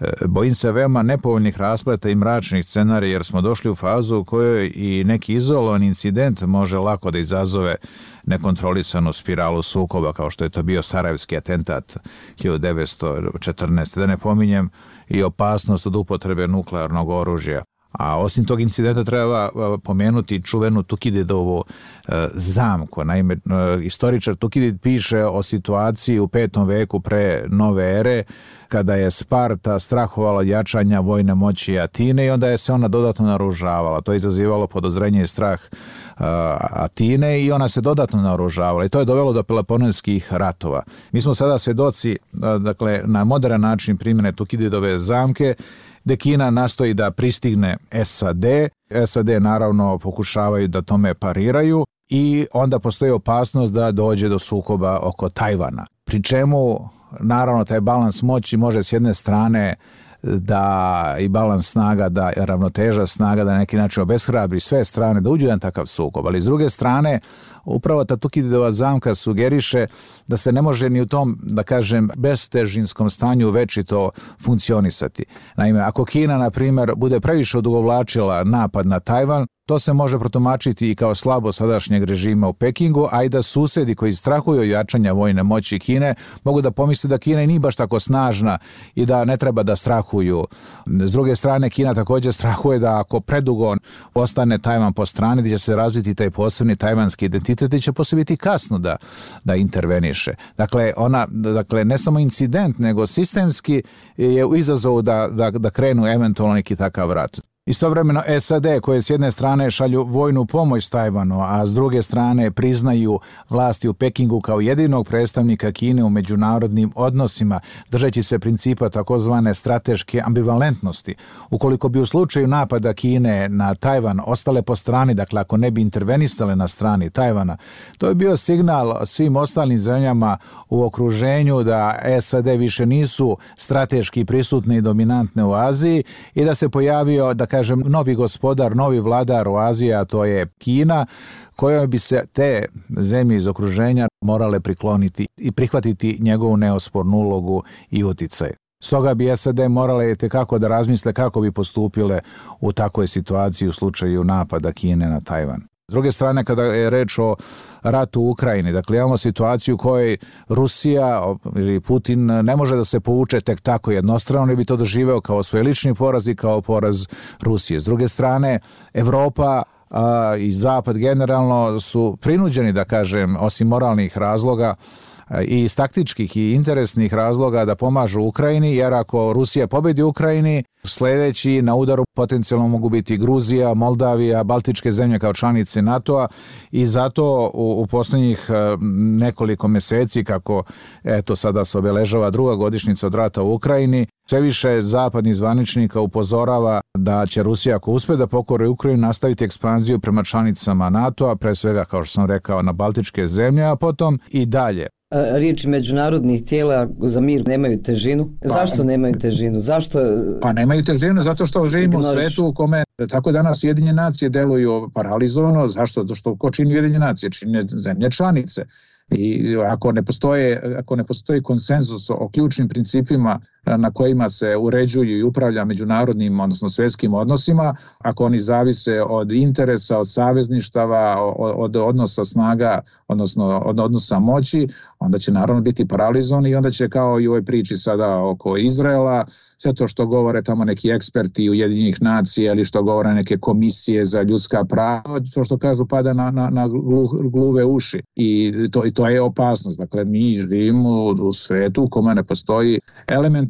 E, bojim se veoma nepovoljnih raspleta i mračnih scenarija jer smo došli u fazu u kojoj i neki izolovan incident može lako da izazove nekontrolisanu spiralu sukoba kao što je to bio Sarajevski atentat 1914. Da ne pominjem i opasnost od upotrebe nuklearnog oružja A osim tog incidenta treba pomenuti čuvenu Tukididovu e, zamku. Naime, e, istoričar Tukidid piše o situaciji u petom veku pre nove ere, kada je Sparta strahovala jačanja vojne moći Atine i onda je se ona dodatno naružavala. To je izazivalo podozrenje i strah uh, Atine i ona se dodatno naoružavala i to je dovelo do Peloponeskih ratova. Mi smo sada svedoci, dakle, na modern način primjene Tukididove zamke, gde Kina nastoji da pristigne SAD. SAD naravno pokušavaju da tome pariraju i onda postoji opasnost da dođe do sukoba oko Tajvana. Pri čemu naravno taj balans moći može s jedne strane da i balans snaga, da ravnoteža snaga, da na neki način obeshrabri sve strane da uđu jedan takav sukob. Ali s druge strane, upravo ta Tukididova zamka sugeriše da se ne može ni u tom, da kažem, bestežinskom stanju večito funkcionisati. Naime, ako Kina, na primjer, bude previše odugovlačila napad na Tajvan, To se može protumačiti i kao slabo sadašnjeg režima u Pekingu, a i da susedi koji strahuju jačanja vojne moći Kine mogu da pomisle da Kina nije baš tako snažna i da ne treba da strahuju. S druge strane, Kina takođe strahuje da ako predugo ostane Tajvan po strani, da će se razviti taj posebni tajvanski identitet i će posle biti kasno da, da interveniše. Dakle, ona, dakle, ne samo incident, nego sistemski je u izazovu da, da, da krenu eventualno neki takav rat. Istovremeno SAD koje s jedne strane šalju vojnu pomoć Tajvanu, a s druge strane priznaju vlasti u Pekingu kao jedinog predstavnika Kine u međunarodnim odnosima, držeći se principa takozvane strateške ambivalentnosti. Ukoliko bi u slučaju napada Kine na Tajvan ostale po strani, dakle ako ne bi intervenisale na strani Tajvana, to je bio signal svim ostalim zemljama u okruženju da SAD više nisu strateški prisutne i dominantne u Aziji i da se pojavio, da kažem, novi gospodar, novi vladar u Aziji, a to je Kina, kojoj bi se te zemlje iz okruženja morale prikloniti i prihvatiti njegovu neospornu ulogu i uticaj. Stoga bi SAD morale kako da razmisle kako bi postupile u takvoj situaciji u slučaju napada Kine na Tajvan. S druge strane, kada je reč o ratu u Ukrajini, dakle imamo situaciju u kojoj Rusija ili Putin ne može da se povuče tek tako jednostrano, ne bi to doživeo kao svoj lični poraz i kao poraz Rusije. S druge strane, Evropa a, i Zapad generalno su prinuđeni, da kažem, osim moralnih razloga, i iz taktičkih i interesnih razloga da pomažu Ukrajini, jer ako Rusija pobedi Ukrajini, sledeći na udaru potencijalno mogu biti Gruzija, Moldavija, Baltičke zemlje kao članice NATO-a. I zato u, u poslednjih e, nekoliko meseci, kako eto sada se obeležava druga godišnjica od rata u Ukrajini, sve više zapadnih zvaničnika upozorava da će Rusija ako uspe da pokore Ukrajinu nastaviti ekspanziju prema članicama NATO-a, pre svega kao što sam rekao na Baltičke zemlje, a potom i dalje riječi međunarodnih tijela za mir nemaju težinu. Pa, Zašto nemaju težinu? Zašto? Pa nemaju težinu zato što živimo u svetu u kome tako danas Ujedinjene nacije deluju paralizovano. Zašto? Zato što ko čini Ujedinjene nacije? Čini zemlje članice. I ako ne postoje, ako ne postoji konsenzus o ključnim principima na kojima se uređuju i upravlja međunarodnim, odnosno svetskim odnosima, ako oni zavise od interesa, od savezništava, od odnosa snaga, odnosno od odnosa moći, onda će naravno biti paralizovani i onda će kao i u ovoj priči sada oko Izraela, sve to što govore tamo neki eksperti Ujedinjenih nacija ili što govore neke komisije za ljudska prava, to što kažu pada na, na, na gluve uši i to, i to je opasnost. Dakle, mi živimo u svetu u kome ne postoji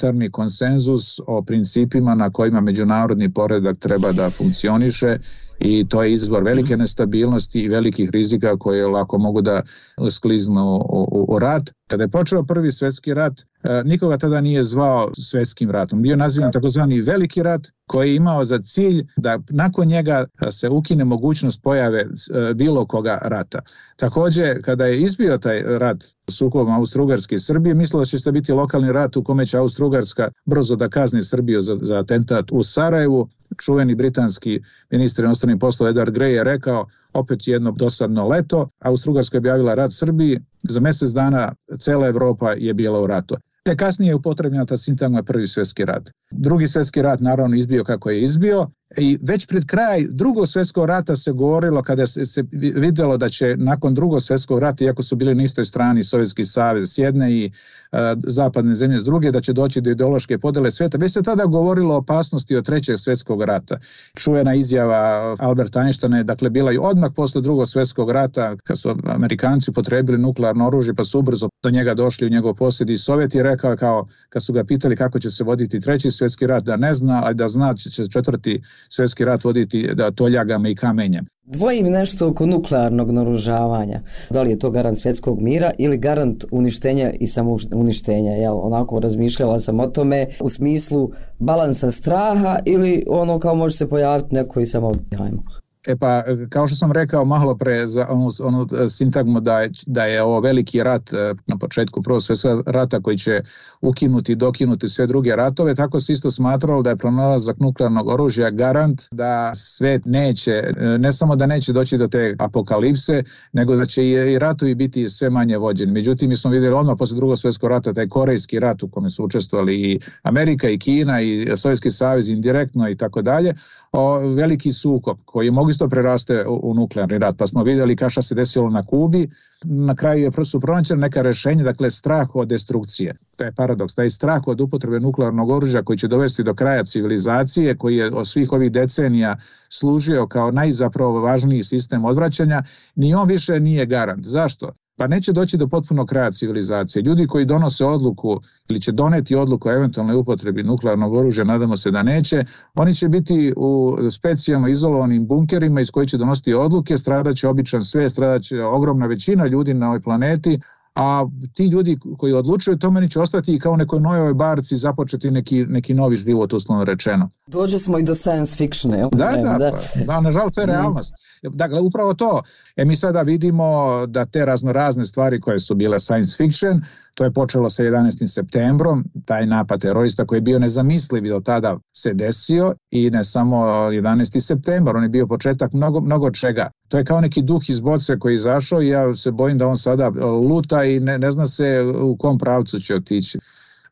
elementarni konsenzus o principima na kojima međunarodni poredak treba da funkcioniše i to je izvor velike nestabilnosti i velikih rizika koje lako mogu da skliznu u, u, u rat. Kada je počeo prvi svetski rat, e, nikoga tada nije zvao svetskim ratom. Bio nazivan takozvani veliki rat koji je imao za cilj da nakon njega se ukine mogućnost pojave e, bilo koga rata. Takođe, kada je izbio taj rat sukobom Austro-Ugarske i Srbije, mislilo se da će biti lokalni rat u kome će Austro-Ugarska brzo da kazni Srbiju za, za atentat u Sarajevu. Čuveni britanski ministar inostranih poslova Edward Grey je rekao opet jedno dosadno leto, Austro-Ugarska je objavila rat Srbiji, za mesec dana cela Evropa je bila u ratu. Te kasnije je upotrebljena ta sintagma prvi svetski rat. Drugi svetski rat naravno izbio kako je izbio I već pred kraj drugog svjetskog rata se govorilo kada se, se videlo da će nakon drugog svjetskog rata, iako su bili na istoj strani Sovjetski savez s jedne i uh, zapadne zemlje s druge, da će doći do ideološke podele svijeta, već se tada govorilo o opasnosti od trećeg svjetskog rata. Čujena izjava Alberta Einsteina je dakle bila i odmah posle drugog svjetskog rata, kad su Amerikanci potrebili nuklearno oružje, pa su ubrzo do njega došli u njegov posjed i Sovjet je rekao kao, kad su ga pitali kako će se voditi treći svjetski rat, da ne zna, a da zna će četvrti svjetski rat voditi da toljagama i kamenjem. Dvojim nešto oko nuklearnog naružavanja. Da li je to garant svjetskog mira ili garant uništenja i samouništenja? Jel, onako razmišljala sam o tome u smislu balansa straha ili ono kao može se pojaviti neko i samo ajmo. E pa, kao što sam rekao malo pre za onu, onu sintagmu da je, da je ovo veliki rat e, na početku prvog svjetskog rata koji će ukinuti i dokinuti sve druge ratove, tako se isto smatralo da je pronalazak nuklearnog oružja garant da svet neće, e, ne samo da neće doći do te apokalipse, nego da će i ratovi biti sve manje vođeni. Međutim, mi smo vidjeli odmah posle drugog svjetskog rata taj korejski rat u kome su učestvovali i Amerika i Kina i Sovjetski savez indirektno i tako dalje, veliki sukob koji mogu isto preraste u, u nuklearni rat. Pa smo vidjeli kao šta se desilo na Kubi, na kraju je prosto pronađeno neka rešenja, dakle strah od destrukcije. To je paradoks, taj strah od upotrebe nuklearnog oružja koji će dovesti do kraja civilizacije, koji je od svih ovih decenija služio kao najzapravo važniji sistem odvraćanja, ni on više nije garant. Zašto? Pa neće doći do potpunog kraja civilizacije. Ljudi koji donose odluku ili će doneti odluku o eventualnoj upotrebi nuklearnog oružja, nadamo se da neće, oni će biti u specijalno izolovanim bunkerima iz koji će donositi odluke, stradaće običan sve, stradaće ogromna većina ljudi na ovoj planeti, a ti ljudi koji odlučuju to meni će ostati i kao nekoj novoj barci započeti neki, neki novi život uslovno rečeno. Dođe smo i do science fiction, jel? Da, da, da, pa, da nažalost to je realnost. Dakle, upravo to. E mi sada vidimo da te raznorazne stvari koje su bile science fiction, to je počelo sa 11. septembrom, taj napad terorista koji je bio nezamisliv do tada se desio i ne samo 11. septembar, on je bio početak mnogo, mnogo čega. To je kao neki duh iz boce koji je izašao i ja se bojim da on sada luta i ne, ne zna se u kom pravcu će otići.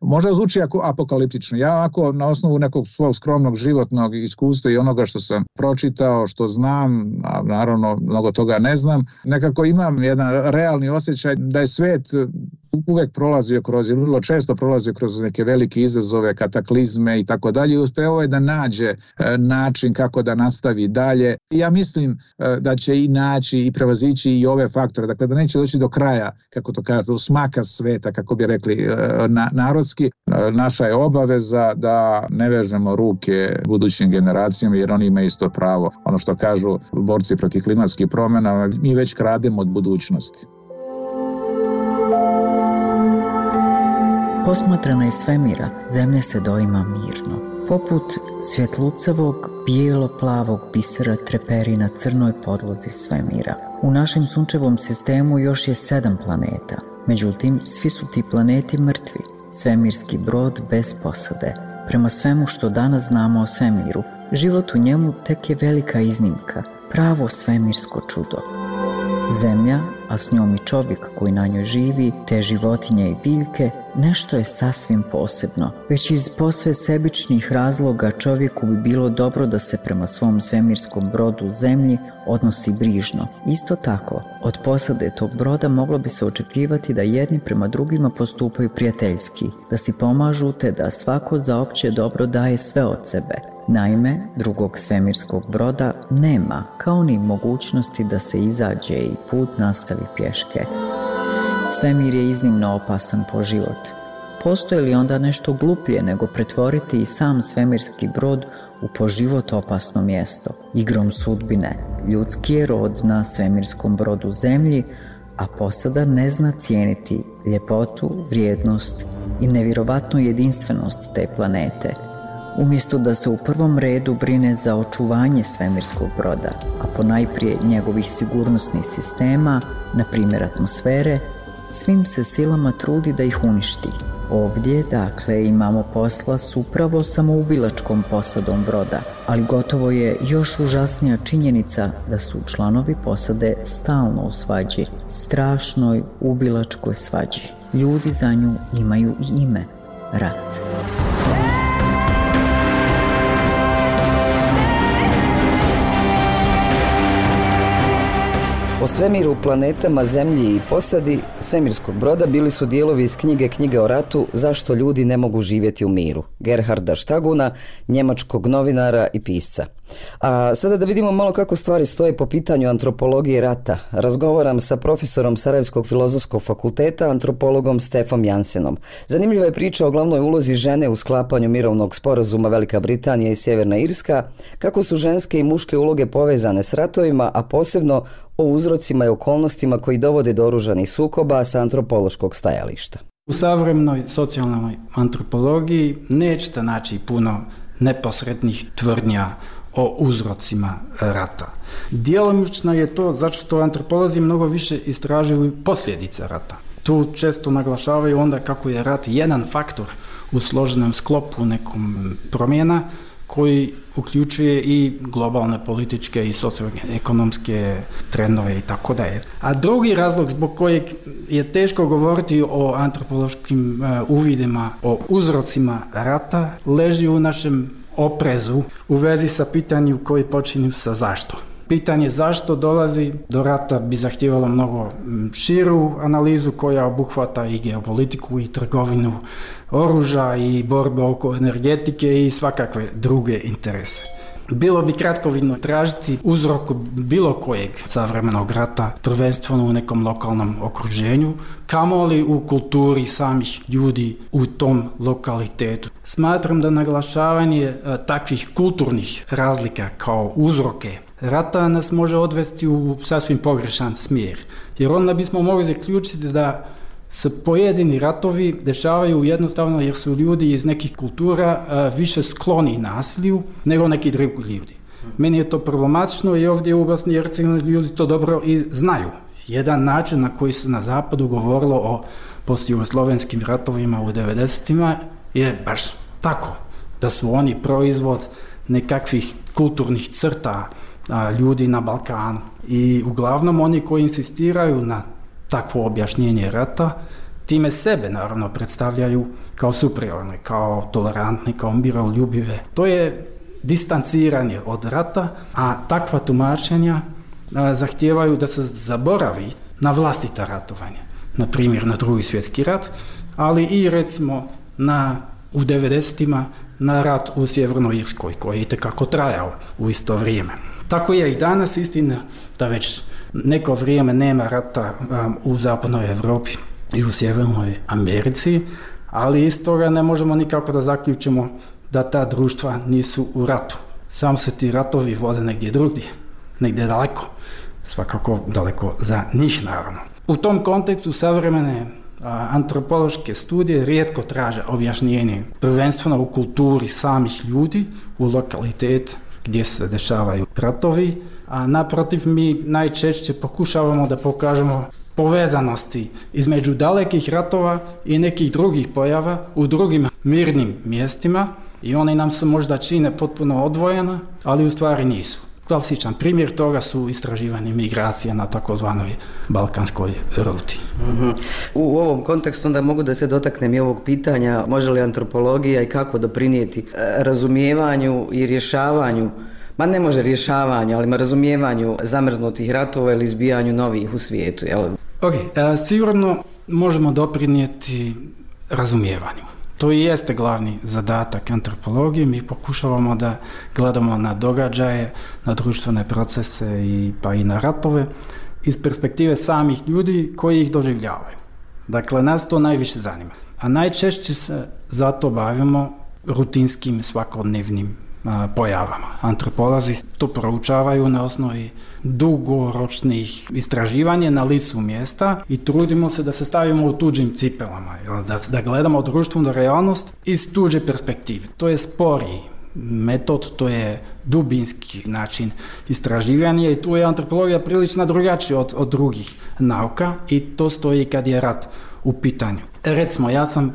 Možda zvuči ako apokaliptično. Ja ako na osnovu nekog svog skromnog životnog iskustva i onoga što sam pročitao, što znam, a naravno mnogo toga ne znam, nekako imam jedan realni osjećaj da je svet uvek prolazio kroz, vrlo često prolazio kroz neke velike izazove, kataklizme i tako dalje i uspeo je da nađe e, način kako da nastavi dalje. Ja mislim e, da će i naći i prevazići i ove faktore, dakle da neće doći do kraja, kako to kažete, u smaka sveta, kako bi rekli e, na, narodski. Naša je obaveza da ne vežemo ruke budućim generacijama jer oni imaju isto pravo. Ono što kažu borci protiv klimatskih promjena, mi već krademo od budućnosti. Posmatrana iz svemira, zemlja se doima mirno. Poput svjetlucavog, bijelo-plavog bisera treperi na crnoj podlozi svemira. U našem sunčevom sistemu još je sedam planeta. Međutim, svi su ti planeti mrtvi. Svemirski brod bez posade. Prema svemu što danas znamo o svemiru, život u njemu tek je velika iznimka, pravo svemirsko čudo. Zemlja, a s njom i čovjek koji na njoj živi, te životinje i biljke, nešto je sasvim posebno. Već iz posve sebičnih razloga čovjeku bi bilo dobro da se prema svom svemirskom brodu zemlji odnosi brižno. Isto tako, od posade tog broda moglo bi se očekivati da jedni prema drugima postupaju prijateljski, da si pomažu te da svako za opće dobro daje sve od sebe. Naime, drugog svemirskog broda nema, kao ni mogućnosti da se izađe i put nastavi pješke. Svemir je iznimno opasan po život. Postoje li onda nešto gluplje nego pretvoriti i sam svemirski brod u po život opasno mjesto? Igrom sudbine, ljudski je rod na svemirskom brodu zemlji, a posada ne zna cijeniti ljepotu, vrijednost i nevjerovatnu jedinstvenost te planete – umjesto da se u prvom redu brine za očuvanje svemirskog broda, a ponajprije njegovih sigurnosnih sistema, na primjer atmosfere, svim se silama trudi da ih uništi. Ovdje, dakle, imamo posla s upravo samoubilačkom posadom broda, ali gotovo je još užasnija činjenica da su članovi posade stalno u svađi, strašnoj ubilačkoj svađi. Ljudi za nju imaju i ime, rat. O svemiru, planetama, zemlji i posadi svemirskog broda bili su dijelovi iz knjige Knjige o ratu Zašto ljudi ne mogu živjeti u miru Gerharda Štaguna, njemačkog novinara i pisca. A sada da vidimo malo kako stvari stoje po pitanju antropologije rata. Razgovaram sa profesorom Sarajevskog filozofskog fakulteta, antropologom Stefom Jansenom. Zanimljiva je priča o glavnoj ulozi žene u sklapanju mirovnog sporazuma Velika Britanija i Sjeverna Irska, kako su ženske i muške uloge povezane s ratovima, a posebno o uzrocima i okolnostima koji dovode do oružanih sukoba sa antropološkog stajališta. U savremenoj socijalnoj antropologiji nećete naći puno neposrednih tvrdnja o uzrocima rata. Djelomično je to zato što antropolozi mnogo više istražuju posljedice rata. Tu često naglašavaju onda kako je rat jedan faktor u složenom sklopu nekom promjena koji uključuje i globalne političke i socioekonomske trendove i tako dalje. A drugi razlog zbog kojeg je teško govoriti o antropološkim e, uvidima, o uzrocima rata, leži u našem oprezu u vezi sa pitanjem koji počinju sa zašto. Pitanje zašto dolazi do rata bi zahtjevalo mnogo širu analizu koja obuhvata i geopolitiku i trgovinu oruža i borbe oko energetike i svakakve druge interese. Bilo bi kratkovidno tražiti uzrok bilo kojeg savremenog rata, prvenstveno u nekom lokalnom okruženju, kamoli u kulturi samih ljudi u tom lokalitetu. Smatram da naglašavanje e, takvih kulturnih razlika kao uzroke rata nas može odvesti u sasvim pogrešan smjer. Jer onda bismo mogli zaključiti da se pojedini ratovi dešavaju jednostavno jer su ljudi iz nekih kultura više skloni nasilju nego neki drugi ljudi. Meni je to problematično i ovdje u Bosni i Hercegovini ljudi to dobro i znaju. Jedan način na koji se na zapadu govorilo o postjugoslovenskim ratovima u 90-ima je baš tako. Da su oni proizvod nekakvih kulturnih crta ljudi na Balkanu. I uglavnom oni koji insistiraju na takvo objašnjenje rata, time sebe naravno predstavljaju kao superiorne, kao tolerantne, kao miroljubive. To je distanciranje od rata, a takva tumačenja zahtijevaju da se zaboravi na vlastita ratovanja. Na primjer na drugi svjetski rat, ali i recimo na u 90-ima na rat u Sjevernoj Irskoj koji je itekako trajao u isto vrijeme. Tako je i danas istina da već neko vrijeme nema rata um, u zapadnoj Europi i u sjevernoj Americi, ali iz toga ne možemo nikako da zaključimo da ta društva nisu u ratu. Samo se ti ratovi vode negdje drugdje, negdje daleko, svakako daleko za njih naravno. U tom kontekstu savremene antropološke studije rijetko traže objašnjenje prvenstveno u kulturi samih ljudi, u lokalitet gdje se dešavaju ratovi, a naprotiv mi najčešće pokušavamo da pokažemo povezanosti između dalekih ratova i nekih drugih pojava u drugim mirnim mjestima i one nam se možda čine potpuno odvojena, ali u stvari nisu. Klasičan primjer toga su istraživanje migracija na takozvanoj balkanskoj ruti. Mhm. U ovom kontekstu onda mogu da se dotaknem i ovog pitanja može li antropologija i kako doprinijeti e, razumijevanju i rješavanju ma ne može rješavanju, ali razumijevanju zamrznutih ratova ili izbijanju novih u svijetu. Jel? Ok, e, sigurno možemo doprinijeti razumijevanju. To i jeste glavni zadatak antropologije. Mi pokušavamo da gledamo na događaje, na društvene procese i pa i na ratove iz perspektive samih ljudi koji ih doživljavaju. Dakle, nas to najviše zanima. A najčešće se zato bavimo rutinskim svakodnevnim pojavama. Antropolozi to proučavaju na osnovi dugoročnih istraživanja na licu mjesta i trudimo se da se stavimo u tuđim cipelama, da, da gledamo društvenu realnost iz tuđe perspektive. To je sporiji metod, to je dubinski način istraživanja i tu je antropologija prilično drugačija od, od drugih nauka i to stoji kad je rat u pitanju. Recimo, ja sam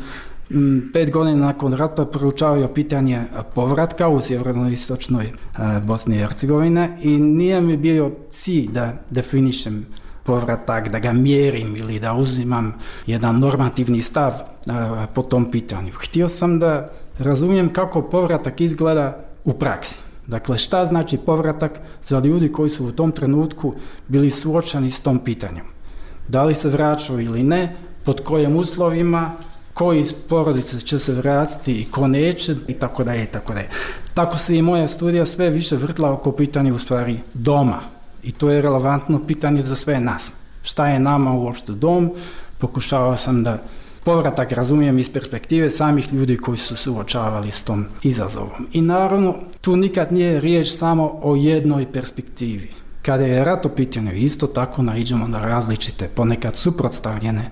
pet godina nakon rata proučavaju pitanje povratka u sjeverno-istočnoj e, Bosni i Hercegovine i nije mi bio cilj da definišem povratak, da ga mjerim ili da uzimam jedan normativni stav e, po tom pitanju. Htio sam da razumijem kako povratak izgleda u praksi. Dakle, šta znači povratak za ljudi koji su u tom trenutku bili suočani s tom pitanjem? Da li se vraćaju ili ne, pod kojim uslovima, koji iz porodice će se vratiti i ko neće i tako dalje i tako dalje. Tako se i moja studija sve više vrtla oko pitanja u stvari doma i to je relevantno pitanje za sve nas. Šta je nama uopšte dom? Pokušavao sam da povratak razumijem iz perspektive samih ljudi koji su suočavali s tom izazovom. I naravno, tu nikad nije riječ samo o jednoj perspektivi. Kada je rat u pitanju, isto tako naiđemo na različite, ponekad suprotstavljene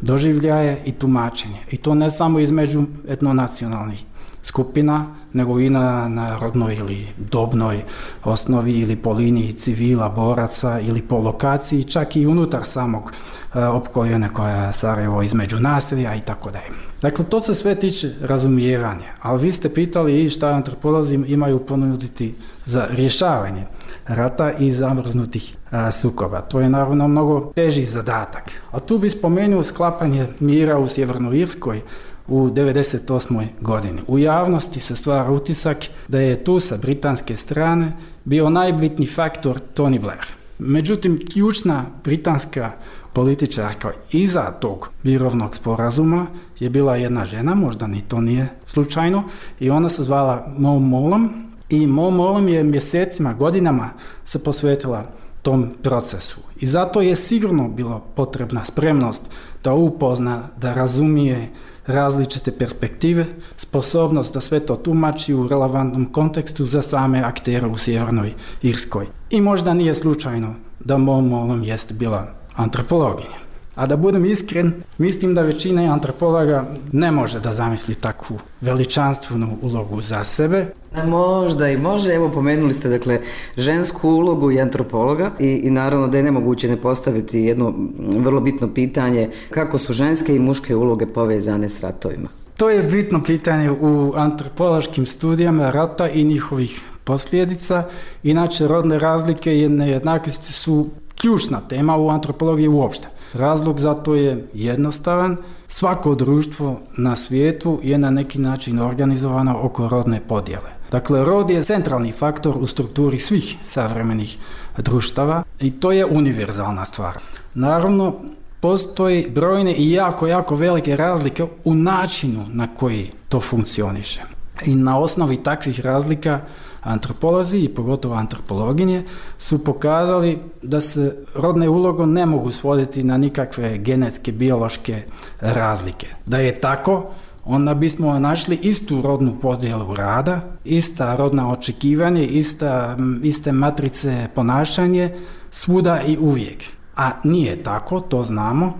doživljaje i tumačenje. I to ne samo između etnonacionalnih skupina, nego i na, na rodnoj ili dobnoj osnovi ili po liniji civila, boraca ili po lokaciji, čak i unutar samog e, opkoljene koja je Sarajevo između naselja i tako dalje. Dakle, to se sve tiče razumijevanja, ali vi ste pitali i šta antropolozi imaju ponuditi za rješavanje rata i zamrznutih a, sukoba. To je naravno mnogo teži zadatak. A tu bi spomenuo sklapanje mira u Sjevernoj Irskoj u 98. godini. U javnosti se stvara utisak da je tu sa britanske strane bio najbitni faktor Tony Blair. Međutim, ključna britanska političarka iza tog mirovnog sporazuma je bila jedna žena, možda ni to nije slučajno, i ona se zvala Mo Molom i Mo Molom je mjesecima, godinama se posvetila tom procesu. I zato je sigurno bilo potrebna spremnost da upozna, da razumije različite perspektive, sposobnost da sve to tumači u relevantnom kontekstu za same aktere u Sjevernoj Irskoj. I možda nije slučajno da mom molom jeste bila antropologinja. A da budem iskren, mislim da većina antropologa ne može da zamisli takvu veličanstvenu ulogu za sebe. A možda i može, evo pomenuli ste dakle žensku ulogu i antropologa i, i naravno da je nemoguće ne postaviti jedno vrlo bitno pitanje kako su ženske i muške uloge povezane s ratovima. To je bitno pitanje u antropološkim studijama rata i njihovih posljedica. Inače, rodne razlike i nejednakosti su ključna tema u antropologiji uopšte. Razlog za to je jednostavan. Svako društvo na svijetu je na neki način organizovano oko rodne podjele. Dakle, rod je centralni faktor u strukturi svih savremenih društava i to je univerzalna stvar. Naravno, postoji brojne i jako, jako velike razlike u načinu na koji to funkcioniše. I na osnovi takvih razlika antropolozi i pogotovo antropologinje su pokazali da se rodne ulogo ne mogu svoditi na nikakve genetske, biološke razlike. Da je tako, onda bismo našli istu rodnu podjelu rada, ista rodna očekivanje, ista, iste matrice ponašanje, svuda i uvijek. A nije tako, to znamo,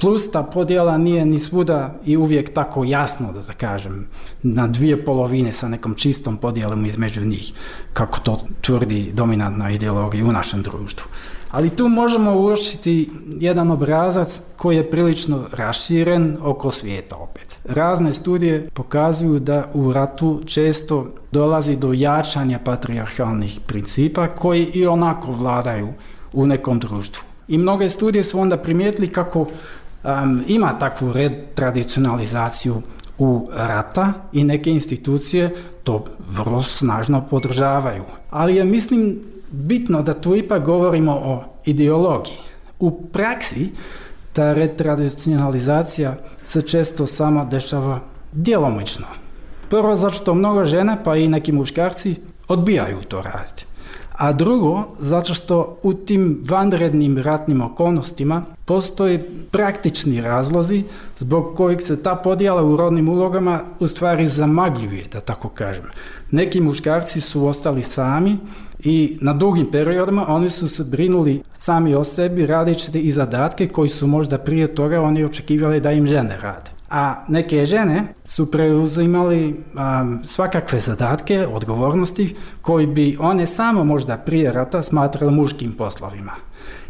Plus ta podjela nije ni svuda i uvijek tako jasno, da, da kažem, na dvije polovine sa nekom čistom podjelom između njih, kako to tvrdi dominantna ideologija u našem društvu. Ali tu možemo uočiti jedan obrazac koji je prilično raširen oko svijeta opet. Razne studije pokazuju da u ratu često dolazi do jačanja patriarhalnih principa koji i onako vladaju u nekom društvu. I mnoge studije su onda primijetili kako um, ima takvu red tradicionalizaciju u rata i neke institucije to vrlo snažno podržavaju. Ali je, mislim, bitno da tu ipak govorimo o ideologiji. U praksi ta retradicionalizacija se često samo dešava djelomično. Prvo zato što mnogo žena, pa i neki muškarci, odbijaju to raditi a drugo, zato što u tim vanrednim ratnim okolnostima postoji praktični razlozi zbog kojih se ta podjela u rodnim ulogama u stvari zamagljuje, da tako kažem. Neki muškarci su ostali sami i na dugim periodima oni su se brinuli sami o sebi radeći i zadatke koji su možda prije toga oni očekivali da im žene rade a neke žene su preuzimali um, svakakve zadatke, odgovornosti koji bi one samo možda prije rata smatrali muškim poslovima.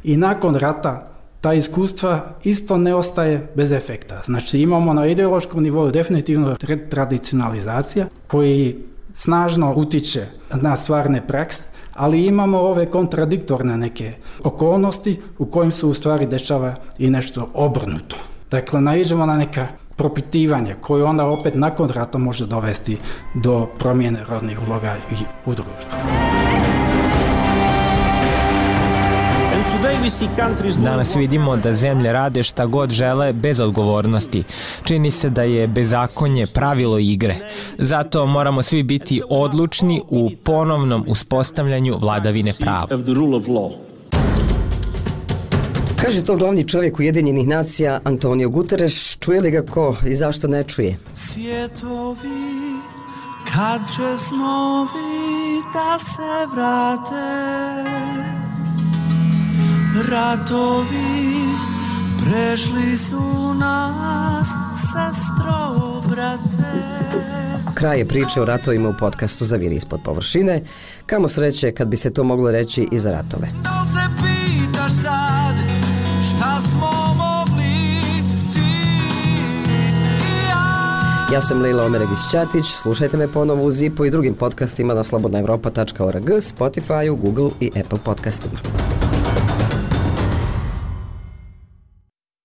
I nakon rata ta iskustva isto ne ostaje bez efekta. Znači imamo na ideološkom nivou definitivno tradicionalizacija koji snažno utiče na stvarne prakse, ali imamo ove kontradiktorne neke okolnosti u kojim se u stvari dešava i nešto obrnuto. Dakle, naiđemo na neka propitivanje koje onda opet nakon rata može dovesti do promjene rodnih uloga i u društvu. Danas vidimo da zemlje rade šta god žele bez odgovornosti. Čini se da je bezakonje pravilo igre. Zato moramo svi biti odlučni u ponovnom uspostavljanju vladavine prava. Kaže to glavni čovjek Ujedinjenih nacija Antonio Guterres, čuje li ga ko i zašto ne čuje? Svjetovi, kad će snovi da se vrate, ratovi prešli su nas, sestro, brate. Kraj je priče o ratovima u podcastu Zaviri ispod površine. Kamo sreće kad bi se to moglo reći i za ratove. Da se pitaš sad, ja. Sam Leila Omeregić-Ćatić, slušajte me ponovo u Zipu i drugim podcastima na slobodnaevropa.org, Spotify, Google i Apple podcastima.